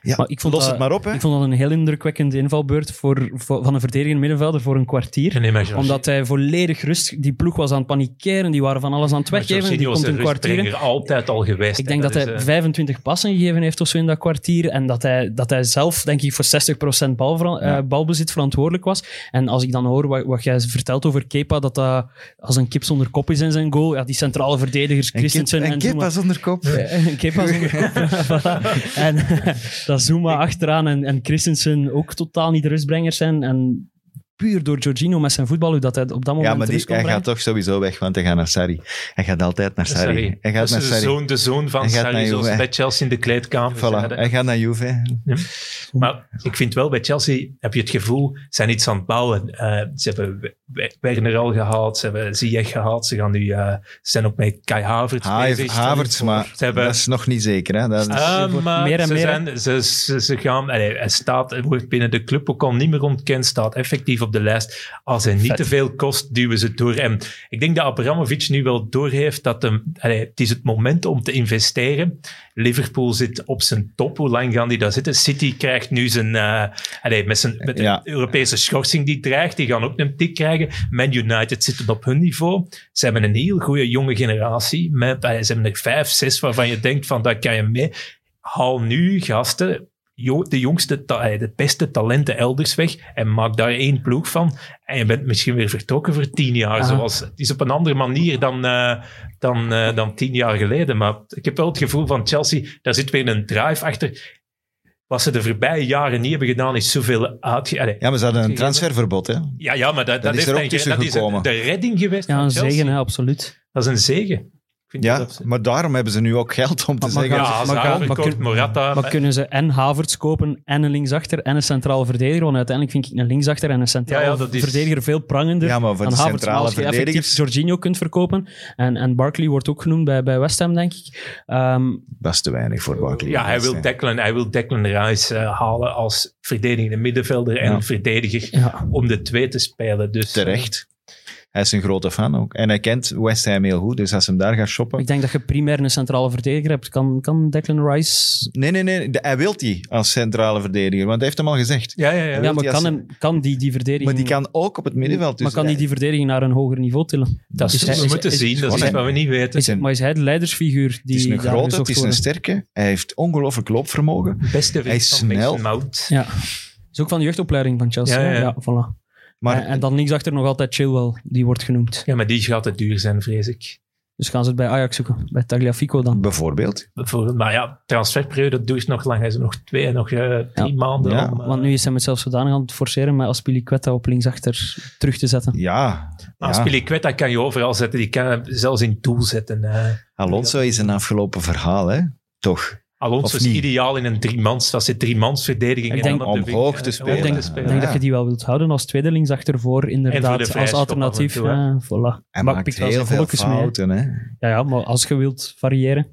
C: Ja,
D: Maar ik vond
C: los
D: dat-
C: het maar op, hè.
D: Ik vond dat een heel indrukwekkende invalbeurt voor, voor- van een verdedigende middenvelder voor een kwartier.
E: Nee, maar Jorginho-
D: Omdat hij volledig rust... Die ploeg was aan het panikeren, die waren van alles aan het weggeven. Die komt
E: een
D: kwartier
E: altijd al geweest.
D: Ik
E: hè.
D: denk dat, hij
E: eh,
D: 25 passen gegeven heeft of zo in dat kwartier. En dat hij, dat hij zelf, denk ik, voor 60% balvera-
C: Ja.
D: eh, balbezit verantwoordelijk was. En als ik dan hoor wat, wat jij vertelt over Kepa, dat dat als een kip zonder kop is in zijn goal. Ja, die centrale verdedigers,
C: En
D: Christensen
C: Kip-
D: en,
C: en
D: Zuma.
C: was zonder kop.
D: Eh, Kepa zonder kop. (laughs) En dat Zuma achteraan en, en Christensen ook totaal niet de rustbrengers zijn. En puur door Jorginho met zijn voetbal, hoe dat hij op dat moment
C: Ja, maar die, hij
D: brengen.
C: gaat toch sowieso weg, want hij gaat naar Sarri. Hij gaat altijd naar Sarri.
E: Sarri.
C: Hij
E: Dat
C: gaat
E: is
C: naar
E: de
C: Sarri.
E: zoon, de zoon van
C: Hij gaat naar
E: Sarri, zoals
C: Juve.
E: bij Chelsea in de kleedkamer.
C: Voilà, hij gaat naar Juve.
E: Maar ik vind wel, bij Chelsea heb je het gevoel, ze zijn iets aan het bouwen. Eh, ze hebben We- We- Werner al gehaald, ze hebben Ziyech gehaald. Ze, gaan nu, eh, ze zijn ook met Kai Havertz
C: Havertz,
E: bezig.
C: Havertz, maar
E: Ze hebben-
C: dat is nog niet zeker. Hè? Dat is,
E: Ah, maar
D: meer en
E: ze,
D: meer,
E: zijn, ze, ze, ze gaan, allee, hij staat, hij wordt binnen de club ook al niet meer ontkend, staat effectief op de lijst. Als hij niet
D: Vet.
E: te veel kost, duwen ze het door. En ik denk dat Abramovic nu wel doorheeft dat hem, allee, het is het moment om te investeren. Liverpool zit op zijn top. Hoe lang gaan die daar zitten? City krijgt nu zijn, eh, allee, met, zijn met
C: Ja.
E: Europese schorsing die dreigt, die gaan ook een tik krijgen. Man United zitten op hun niveau. Ze hebben een heel goede jonge generatie. Met, allee, ze hebben er vijf, zes waarvan je denkt van, dat kan je mee haal nu gasten, de jongste, eh, de beste talenten elders weg en maak daar één ploeg van. En je bent misschien weer vertrokken voor tien jaar. Zoals, het is op een andere manier dan, eh, dan, eh, dan tien jaar geleden. Maar ik heb wel het gevoel van Chelsea, daar zit weer een drive achter. wat ze de voorbije jaren niet hebben gedaan, is zoveel uitge... Allee,
C: Ja, maar ze hadden een transferverbod, hè.
E: ja, ja, maar dat, dat,
C: is
E: is,
C: er ook tussen
E: dat is
C: gekomen.
E: de redding geweest
D: Ja,
E: van
D: een zegen, hè, absoluut.
E: Dat is een zegen.
C: Ja,
E: dat
C: maar daarom hebben ze nu ook geld om te
D: Maar- maar
C: zeggen...
E: ja,
D: maar maar kun-
E: Morata...
D: Maar kunnen ze en Havertz kopen en een linksachter en een centrale verdediger? Want uiteindelijk vind ik een linksachter en een centrale
E: Ja, ja, dat is-
D: verdediger veel prangender
C: Ja, maar voor
D: dan
C: de
D: Havertz. Maar
C: centrale
D: als je effectief. Jorginho kunt verkopen, en, en Barkley wordt ook genoemd bij, bij West Ham, denk ik. Ehm,
C: Dat is te weinig voor Barkley.
E: Ja, hij wil Declan, hij wil Declan Rice eh, halen als verdedigende middenvelder en
C: Ja.
E: verdediger
D: ja.
E: om de twee te spelen. Dus,
C: Terecht. Hij is een grote fan ook. En hij kent West Ham heel goed, dus als hem daar gaat shoppen...
D: Ik denk dat je primair een centrale verdediger hebt. Kan, kan Declan Rice...
C: Nee, nee, nee. de- Hij wil die als centrale verdediger, want hij heeft hem al gezegd.
E: Ja, ja, ja.
D: maar
C: die
D: kan,
C: als-
D: hem, kan die die verdediging...
C: Maar die kan ook op het middenveld. Dus
D: maar kan die die verdediging naar een hoger niveau tillen?
E: dat
D: is hij-
E: we
D: is-
E: moeten
D: is-
E: zien. Dat is iets wat we niet weten.
D: Is, maar is hij de leidersfiguur die
C: Het is een grote, het is een sterke. Hij heeft ongelooflijk loopvermogen.
E: Beste
C: Hij is snel.
D: Ja. Is ook van de jeugdopleiding van Chelsea.
E: Ja, ja.
D: ja. voilà.
C: Maar
D: en, en dan linksachter nog altijd Chilwell, die wordt genoemd.
E: Ja, maar die gaat te duur zijn, vrees ik.
D: Dus gaan ze het bij Ajax zoeken, bij Tagliafico dan.
C: bijvoorbeeld...
E: Bijvoorbeeld. Maar ja, transferperiode duurt nog lang. Hij is nog twee, nog eh, drie
D: Ja.
E: maanden.
C: Ja,
E: om, eh,
D: Want nu is hij met zelfs zodanig aan het forceren met Aspilicueta op linksachter terug te zetten.
C: Ja.
E: Maar
C: ja.
E: Kan je overal zetten. Die kan je zelfs in doel zetten. eh.
C: Alonso is een afgelopen verhaal, hè? Toch?
E: Alonso is
C: niet?
E: ideaal in een driemans. Dat zit driemans verdediging.
D: Ik
E: en
D: denk
E: dan op de
C: omhoog
E: wing,
C: te spelen.
D: Ik denk, ik
C: Ja.
D: dat je die wel wilt houden als tweede linksachter voor, inderdaad,
E: de
D: als alternatief.
E: toe,
D: eh, voilà.
C: Hij
D: Maar
C: maakt
D: pikt wel
C: heel veel
D: volkjes mee, hè.
C: fouten, hè?
D: Ja, ja, maar als je wilt variëren,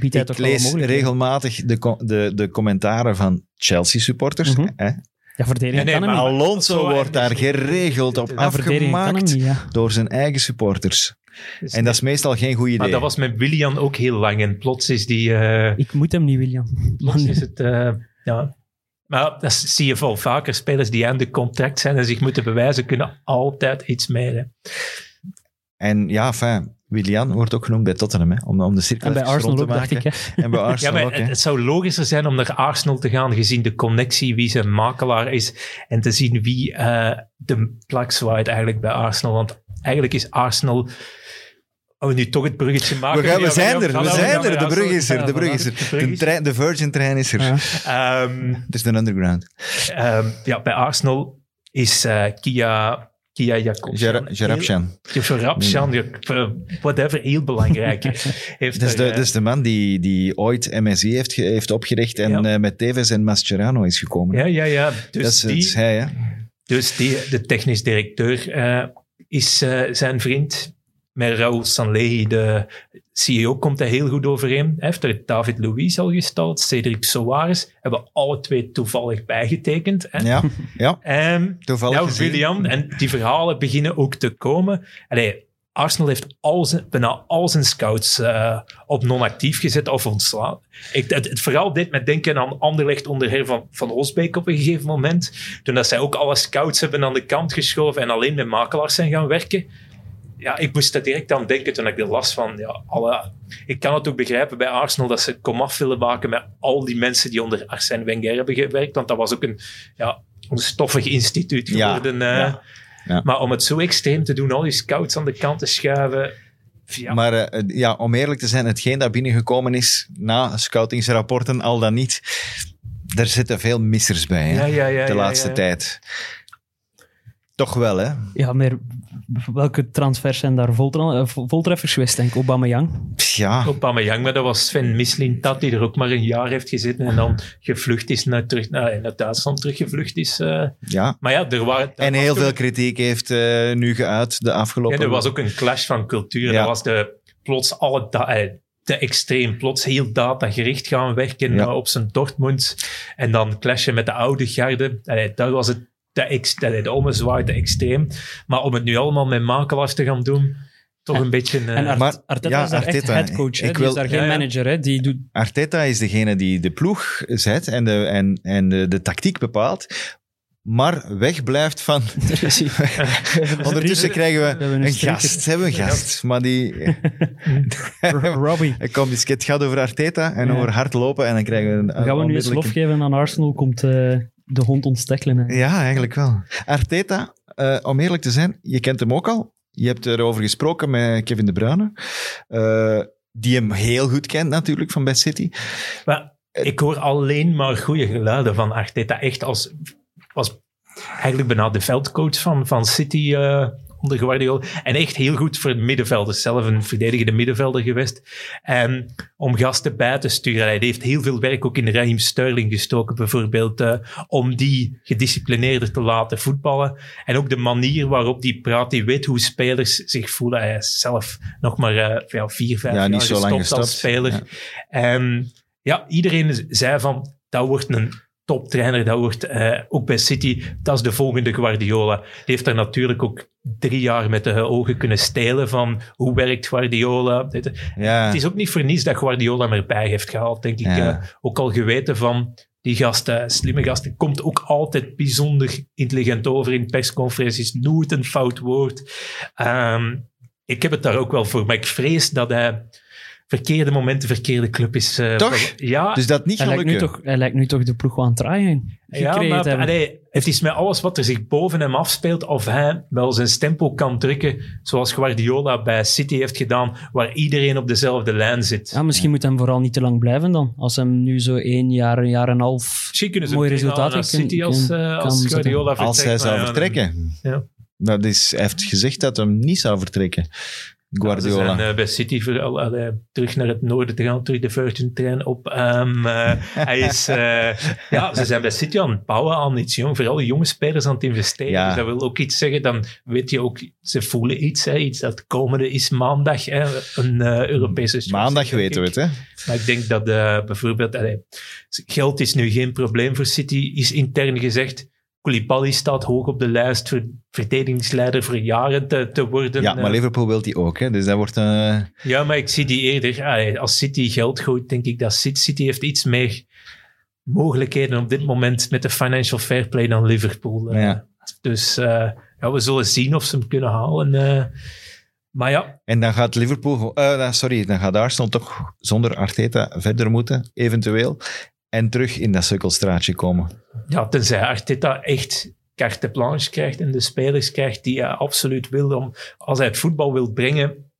D: biedt hij toch
C: Ik
D: wel
C: lees
D: mogelijkheden.
C: regelmatig de, co- de, de commentaren van Chelsea-supporters.
D: Mhm.
C: hè?
D: Ja, verdedigen
E: Nee, nee,
D: kan hem
E: maar-
D: niet.
C: Alonso wordt daar geregeld op
D: Ja,
C: afgemaakt
D: niet, ja.
C: door zijn eigen supporters.
E: Dus
C: En dat is meestal geen goed idee.
E: Maar dat was met Willian ook heel lang. En plots is die... eh,
D: Ik moet hem niet, William.
E: plots is het... eh, ja. Maar dat zie je wel vaker. Spelers die aan de contract zijn en zich moeten bewijzen, kunnen altijd iets meer. hè.
C: En ja, enfin, Willian wordt ook genoemd bij Tottenham, hè? Om, om de cirkel
D: en bij
C: even
D: Arsenal
C: rond
D: ook,
C: te maken.
D: ik.
C: En bij (laughs)
E: Ja,
C: Arsenal
E: maar
C: ook,
E: het,
C: hè.
E: het zou logischer zijn om naar Arsenal te gaan, gezien de connectie, wie zijn makelaar is, en te zien wie eh, de plak zwaait eigenlijk bij Arsenal. Want eigenlijk is Arsenal... Oh, we nu toch het bruggetje maken.
C: We, gaan, we zijn er, we zijn er. De brug is er, de brug is er.
E: De
C: De,
E: is-
C: trein, is er.
D: Ja.
E: Ehm,
C: Het is de underground.
E: ehm, ja, bij Arsenal is eh, Kia... Kia Jacobs.
C: Jarabshan.
E: Jarabshan, whatever, heel belangrijk. (laughs) Heeft
C: Dat is, de,
E: eh,
C: dat is de man die, die ooit MSI heeft, ge- heeft opgericht en
E: Ja.
C: eh, met Tevez en Mascherano is gekomen.
E: ja, ja, ja. Dus
C: dat, is, dat
E: die,
C: is hij, hè?
E: Dus die, de technisch directeur is zijn vriend. Met Raoul Sanlehi, de CEO, komt hij heel goed overeen. Hij heeft er David Luiz al gestald, Cedric Soares. Hebben alle twee toevallig bijgetekend. Hè.
C: Ja, ja
E: En
C: toevallig
E: nou. William, en die verhalen beginnen ook te komen. Allee, Arsenal heeft al zijn, bijna al zijn scouts eh, op non-actief gezet of ontslaan. Ik, het, het verhaal deed me denken aan Anderlecht onder Her van, van Osbeek op een gegeven moment. Toen dat zij ook alle scouts hebben aan de kant geschoven en alleen met makelaars zijn gaan werken. Ja, ik moest daar direct aan denken toen ik er las van... Ja, alle, ik kan het ook begrijpen bij Arsenal dat ze komaf willen maken met al die mensen die onder Arsène Wenger hebben gewerkt. Want dat was ook een, ja, een stoffig instituut
C: Ja,
E: geworden. eh.
C: ja. Ja.
E: Maar om het zo extreem te doen, al die scouts aan de kant te schuiven... Ja,
C: Maar eh, ja, om eerlijk te zijn, hetgeen dat binnengekomen is na scoutingsrapporten, al dan niet, er zitten veel missers bij hè,
E: ja, ja, ja,
C: de
E: ja,
C: laatste
E: ja.
C: tijd. Toch wel, hè?
D: Ja, maar welke transfers zijn daar eh, vol- voltreffers geweest, denk ik? Aubameyang.
C: Ja,
E: Aubameyang, maar dat was Sven Mislintat, die er ook maar een jaar heeft gezeten en dan gevlucht is naar, terug, naar, naar Duitsland teruggevlucht is. eh.
C: ja.
E: Maar ja, er waren...
C: En heel veel kritiek heeft eh, nu geuit de afgelopen...
E: Ja, er was ook een clash van cultuur.
C: Ja.
E: Dat was de, plots alle da- eh, te extreem, plots heel datagericht gaan werken
C: Ja.
E: eh, op zijn Dortmund. En dan clashen met de oude garde. Allee, daar was het te de ommezwaai te extreem. Maar om het nu allemaal met makelaars te gaan doen, toch
D: En-
E: een beetje... eh,
D: En Art-
C: maar-
D: Arteta
C: ja,
D: is daar echt headcoach. hè. Die
C: wil-
D: is daar geen
E: Ja, ja.
D: manager. Hè. Die doet...
C: Arteta is degene die de ploeg zet en de, en, en de, de tactiek bepaalt, maar wegblijft van... (laughs) (laughs) Ondertussen krijgen we
D: een
C: een gast. Ze hebben een gast, maar die... (laughs)
D: Robbie.
C: Ik kom, dus het gaat over Arteta en
D: Ja.
C: over hardlopen en dan krijgen we een...
D: Gaan we nu eens lof geven aan Arsenal. Komt eh, de hond ontstekelen.
C: Ja, eigenlijk wel. Arteta, eh, om eerlijk te zijn, je kent hem ook al. Je hebt erover gesproken met Kevin De Bruyne, eh, die hem heel goed kent natuurlijk van Best City.
E: maar ik hoor alleen maar goede geluiden van Arteta. Echt als, was eigenlijk bijna de veldcoach van, van City eh, onder Guardiola. En echt heel goed voor het middenveld. Zelf een verdedigende middenvelder geweest. En om gasten bij te sturen. Hij heeft heel veel werk ook in Raheem Sterling gestoken, bijvoorbeeld. eh, om die gedisciplineerder te laten voetballen. En ook de manier waarop die praat. Die weet hoe spelers zich voelen. Hij is zelf nog maar eh, ja, vier, vijf
C: Ja,
E: jaar
C: niet zo lang
E: gestopt als speler.
C: Ja.
E: En ja, iedereen zei van, dat wordt een toptrainer, dat wordt eh, ook bij City, dat is de volgende Guardiola. Die heeft daar natuurlijk ook drie jaar met de ogen kunnen stelen van hoe werkt Guardiola.
C: Ja.
E: Het is ook niet voor niets dat Guardiola hem erbij heeft gehaald, denk ik.
C: Ja.
E: eh, ook al geweten van die gasten, slimme gasten, komt ook altijd bijzonder intelligent over in persconferenties, nooit een fout woord. Ehm, ik heb het daar ook wel voor, maar ik vrees dat hij verkeerde momenten, verkeerde club is. eh,
C: Toch?
E: Ja,
C: Dus dat niet
D: Hij lijkt, nu toch, hij lijkt nu toch de ploeg aan het draaien
E: ja maar allee, het is met alles wat er zich boven hem afspeelt, of hij wel zijn stempel kan drukken, zoals Guardiola bij City heeft gedaan, waar iedereen op dezelfde lijn zit.
D: Ja, misschien moet hem vooral niet te lang blijven dan. Als hem nu zo één jaar, een jaar en een half...
E: Misschien kunnen ze
D: Mooie
E: hem
D: resultaten
E: naar
D: kun-
E: City als, eh,
D: kan
E: als. Guardiola vertrekt.
C: Als hij zou vertrekken.
E: Ja.
C: Dat is, hij heeft gezegd dat hij niet zou vertrekken.
E: Ze
C: Guardiola.
E: zijn eh, bij City allee, terug naar het noorden te gaan, terug de Virgin-trein op. Ehm, eh, hij is, eh, ja, ze zijn bij City aan het bouwen aan iets jong, vooral jonge spelers aan het investeren.
C: Ja.
E: Dus dat wil ook iets zeggen, dan weet je ook, ze voelen iets, hè, iets dat komende is maandag, hè, een Europese
C: Maandag weten we het, hè?
E: ik. Maar ik denk dat bijvoorbeeld, geld is nu geen probleem voor City, is intern gezegd. Koulibaly staat hoog op de lijst voor verdedigingsleider voor jaren te, te worden.
C: Ja, maar
E: Eh,
C: Liverpool wil die ook, hè? Dus dat wordt een...
E: ja, maar ik zie die eerder. Als City geld gooit, denk ik dat City, City heeft iets meer mogelijkheden op dit moment met de financial fair play dan Liverpool. eh.
C: Ja.
E: Dus eh, ja, we zullen zien of ze hem kunnen halen. eh. maar ja,
C: En dan gaat Liverpool... eh, dan- sorry, dan gaat Arsenal toch zonder Arteta verder moeten, eventueel. En terug in dat sukkelstraatje komen.
E: ja, tenzij Arteta echt carte blanche krijgt en de spelers krijgt die hij absoluut wil. Om, als hij het voetbal wil brengen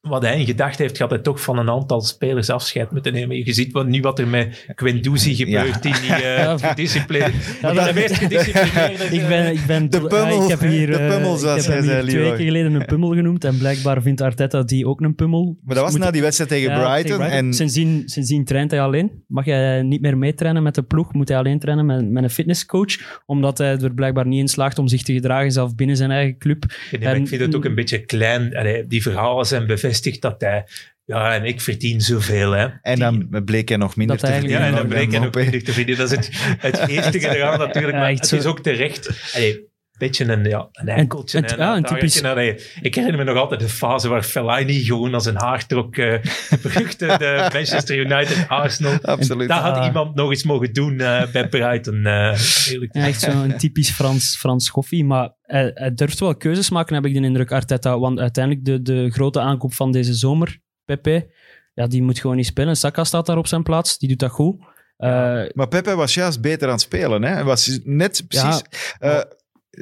E: wat hij in gedachten heeft, gaat hij toch van een aantal spelers afscheid moeten nemen. Je ziet wat, nu wat er met Quendouzi gebeurt, die niet eh
D: Ja.
E: gedisciplineerd...
D: Ja,
E: de
D: dat-
E: meest gedisciplineerde...
D: Ik ben, ik ben,
C: De pummel.
D: ik heb hier,
C: De
D: eh,
C: pummel,
D: ik
C: zoals
D: heb
C: hij
D: hem hier
C: zei,
D: twee weken geleden een pummel genoemd. En blijkbaar vindt Arteta die ook een pummel.
C: Maar dat was
D: Moet-
C: na die wedstrijd tegen
D: Ja,
C: Brighton.
D: tegen
C: En
D: Sindsdien, sindsdien traint hij alleen. Mag hij niet meer meetrainen met de ploeg, moet hij alleen trainen met, met een fitnesscoach. Omdat hij er blijkbaar niet in slaagt om zich te gedragen, zelf binnen zijn eigen club.
E: Nee,
D: En-
E: ik vind het ook een beetje klein. Allee, die verhalen zijn bevestigd dat hij... Ja, en ik verdien zoveel, hè.
C: en dan bleek hij nog minder
D: Dat
C: te verdienen.
E: Ja, en dan bleek hij ook
C: Mbappé.
E: minder te verdienen. Dat is het, het geestige eraan natuurlijk.
D: Ja,
E: Maar het
D: zo.
E: is ook terecht. Allee, beetje een, ja, een enkeltje.
D: het-
E: en
D: ja, een
E: tagertje.
D: typisch-
E: Allee, ik herinner me nog altijd de fase waar Fellaini gewoon als een haar trok. eh, (laughs) de beruchte de Manchester United, Arsenal. (laughs)
C: Absoluut.
E: Dat had
D: Ah.
E: iemand nog eens mogen doen eh, bij Brighton. eh eerlijk
D: Ja, echt zo'n typisch Frans, Frans schoffie. Maar hij, hij durft wel keuzes maken, heb ik de indruk, Arteta. Want uiteindelijk de, de grote aankoop van deze zomer, Pepe, ja, die moet gewoon niet spelen. Saka staat daar op zijn plaats, die doet dat goed. Eh,
C: Maar Pepe was juist beter aan het spelen. Hè? Hij was net precies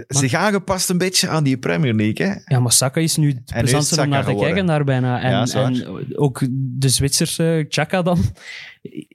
C: eh, zich aangepast een beetje aan die Premier League. Hè?
D: Ja, maar Saka is nu het plezantste om naar te kijken daar bijna.
C: Ja,
D: en ook de Zwitserse Chaka dan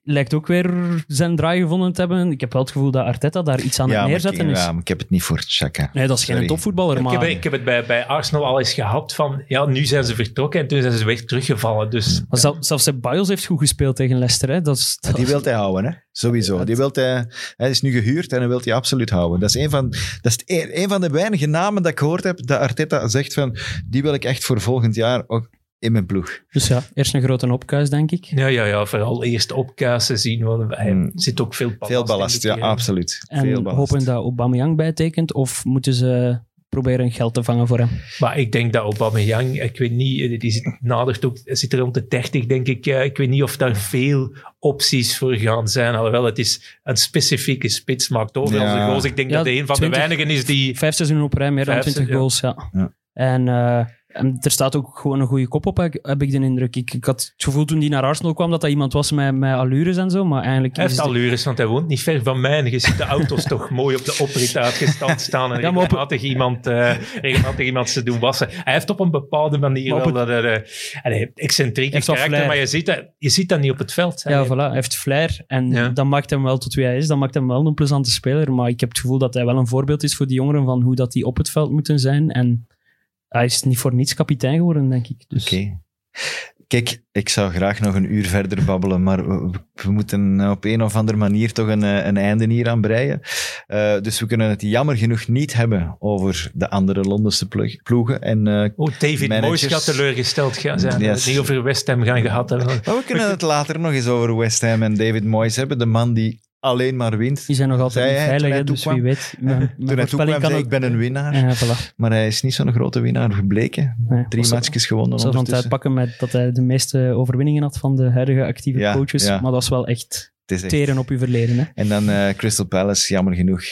D: lijkt ook weer zijn draai gevonden te hebben. Ik heb wel het gevoel dat Arteta daar iets aan
C: ja,
D: het
C: maar
D: neerzetten
C: ik,
D: is.
C: ja, maar ik heb het niet voor Chaka.
D: Nee, dat is geen
C: Sorry.
D: topvoetballer,
E: Ik
D: maar...
E: heb, ik heb het bij, bij Arsenal al eens gehad van, ja, nu zijn ze vertrokken en toen zijn ze weer teruggevallen. Dus
D: maar zel- zelfs Ceballos heeft goed gespeeld tegen Leicester. Hè. Dat is,
C: die wil hij houden, hè? sowieso. Die wilt hij, hij is nu gehuurd en hij wil hij absoluut houden. Dat is, een van, dat is een, een van de weinige namen dat ik gehoord heb dat Arteta zegt van die wil ik echt voor volgend jaar ook in mijn ploeg.
D: Dus ja, eerst een grote opkuis, denk ik.
E: ja, ja, ja, vooral eerst opkuisen zien, want hij
C: Hmm.
E: zit ook veel ballast.
C: Veel ballast, ja, absoluut. Veel
D: En
C: ballast.
D: hopen dat Aubameyang bijtekent, of moeten ze proberen geld te vangen voor hem?
E: Maar ik denk dat Aubameyang, ik weet niet, eh, die zit, nadert ook, zit er rond de 30, denk ik. Ik weet niet of daar veel opties voor gaan zijn. Alhoewel, het is een specifieke spits, maakt overal
C: Ja.
E: zijn goals. Ik denk
D: Ja,
E: dat hij een van
D: 20
E: de weinigen is die...
D: Vijf seizoenen op rij, meer dan
E: Vijf
D: 20
E: se- ja.
D: goals, ja.
C: Ja.
D: En eh, En er staat ook gewoon een goede kop op, heb ik de indruk. Ik, ik had het gevoel toen hij naar Arsenal kwam dat dat iemand was met, met allures en zo, maar eigenlijk...
E: Hij
D: is
E: heeft
D: het-
E: allures, want hij woont niet ver van mij. En je ziet de auto's toch mooi op de oprit uitgestand staan. En
D: Ja, maar op-
E: regelmatig, iemand, eh, regelmatig iemand ze doen wassen. Hij heeft op een bepaalde manier wel dat uh, excentrieke
D: heeft wel
E: karakter, maar je ziet, dat, je ziet dat niet op het veld.
D: Ja,
E: Hij-
D: voilà. Hij heeft flair en
E: Ja.
D: dat maakt hem wel tot wie hij is. Dat maakt hem wel een plezante speler, maar ik heb het gevoel dat hij wel een voorbeeld is voor die jongeren van hoe dat die op het veld moeten zijn. En hij is niet voor niets kapitein geworden, denk ik. Dus
C: Oké. Kijk, ik zou graag nog een uur verder babbelen, maar we, we moeten op een of andere manier toch een, eh, een einde hier aan breien. Eh, dus we kunnen het jammer genoeg niet hebben over de andere Londense ploeg- ploegen. En, eh,
E: Oh, David
C: Managers.
E: Moyes gaat teleurgesteld gaan zijn. We
C: Yes.
E: het niet over West Ham gaan gehad hebben.
C: maar we kunnen het later nog eens over West Ham en David Moyes hebben. De man die alleen maar wint.
D: die zijn nog altijd
C: hij
D: veilig, hè, dus wie weet. Mijn, mijn
C: Toen hij toekwam,
D: kan
C: zei ik ben een winnaar.
D: Ja, voilà.
C: Maar hij is niet zo'n grote winnaar gebleken. Drie matchjes gewonnen
D: zal van het
C: ondertussen.
D: uitpakken met dat hij de meeste overwinningen had van de huidige actieve
C: Ja,
D: coaches. Maar dat is wel echt
C: Het is echt-
D: teren op uw verleden. Hè.
C: En dan eh, Crystal Palace, jammer genoeg.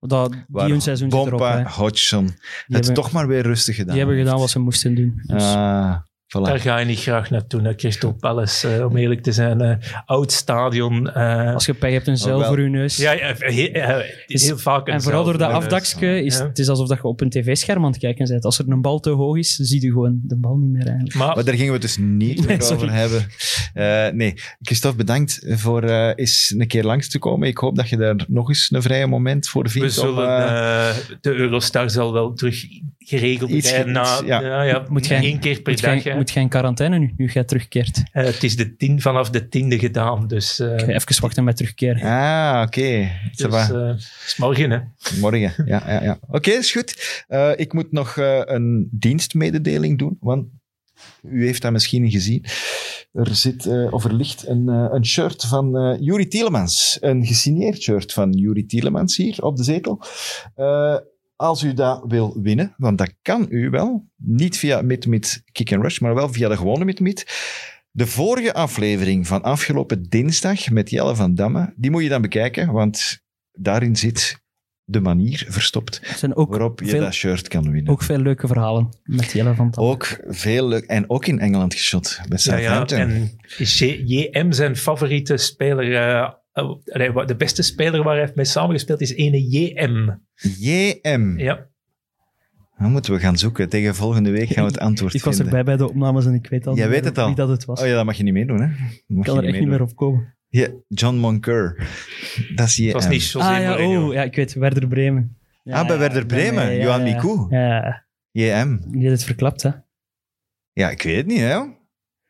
D: Dat, die hun seizoen erop.
C: Bompa. Hodgson.
D: Die
C: Het
D: hebben,
C: toch maar weer rustig gedaan.
D: die hebben gedaan wat ze moesten doen. Dus,
C: Ah, voilà.
E: Daar ga je niet graag naartoe, naar Crystal Palace, eh, om eerlijk te zijn. eh, oud stadion. eh,
D: als je pech hebt, een zeil
C: wel.
D: voor je neus.
E: ja, ja, heel,
D: Is-
E: heel vaak een
D: en vooral door dat afdakje is
E: ja.
D: het is alsof dat je op een tv-scherm aan het kijken bent. Als er een bal te hoog is, zie je gewoon de bal niet meer eigenlijk.
E: Maar
C: Maar daar gingen we het dus niet
D: Nee,
C: meer over hebben. Eh, nee, Christophe, bedankt voor eh, eens een keer langs te komen. Ik hoop dat je daar nog eens een vrije moment voor vindt.
E: we zullen, de Eurostar zal wel terug geregeld
C: Iets-
E: zijn.
C: Iets, ja.
E: ja. Ja,
D: Moet jij-
E: één keer per dag.
D: Moet in quarantaine nu, nu jij terugkeert?
E: Eh, het is de tien, vanaf de tiende gedaan, dus... eh,
D: Ik ga Even wachten met terugkeren.
C: Ah, oké.
E: dus,
C: Ça va.
E: eh, het is morgen, hè.
C: Morgen. Ja, ja, ja. Oké, is goed. Eh, ik moet nog eh, een dienstmededeling doen, want u heeft dat misschien gezien. Er, zit, eh, of er ligt een, eh, een shirt van eh Juri Tielemans. Een gesigneerd shirt van Juri Tielemans hier op de zetel. Eh, als u dat wil winnen, want dat kan u wel, niet via MidMid Kick and Rush, maar wel via de gewone MidMid. De vorige aflevering van afgelopen dinsdag met Jelle van Damme, die moet je dan bekijken, want daarin zit de manier verstopt
D: Er zijn ook
C: waarop je
D: veel,
C: dat shirt kan winnen.
D: ook veel leuke verhalen met Jelle van Tam.
C: Ook veel leuk. En ook in Engeland geschot, bij
E: Ja, ja, en JM zijn favoriete speler... wat- de beste speler waar hij heeft mee samengespeeld is ene JM.
C: JM.
E: Ja.
C: Dan moeten we gaan zoeken. Tegen volgende week gaan we het antwoord
D: Ik was
C: vinden.
D: erbij bij de opnames en ik weet al,
C: Jij
D: niet
C: weet het al.
D: wie dat het was.
C: Oh ja, dat mag je niet meedoen, hè? Mag
D: ik kan
C: je
D: er echt niet meer op komen.
C: Ja, John Moncur. Dat is JM.
E: Het was niet José
D: ah ja, oh, ja, ik weet, Werder Bremen. Ja,
C: Ah, bij Werder Bremen,
D: ja, ja,
C: Johan
D: ja.
C: Mikou.
D: Ja,
C: JM.
D: die heeft het verklapt, hè.
C: Ja, ik weet het niet, hè?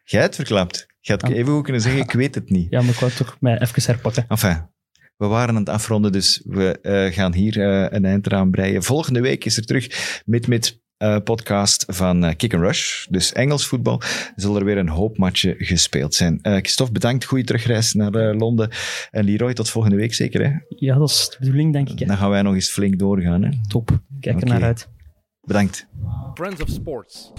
C: Jij hebt het verklapt. Je had
D: Ah.
C: even goed kunnen zeggen, ik weet het niet.
D: Ja, maar ik wou toch mij even herpakken.
C: Enfin, we waren aan het afronden, dus we eh, gaan hier eh, een eind eraan breien. Volgende week is er terug met met eh, podcast van Kick and Rush, dus Engels voetbal. Er zullen er weer een hoop matchen gespeeld zijn. Eh Christophe, bedankt. Goede terugreis naar eh, Londen. En Leroy, tot volgende week zeker, hè?
D: Ja, dat is de bedoeling, denk ik. Hè.
C: Dan gaan wij nog eens flink doorgaan, hè?
D: Top. Kijk er naar uit.
C: Bedankt.
A: Friends of Sports.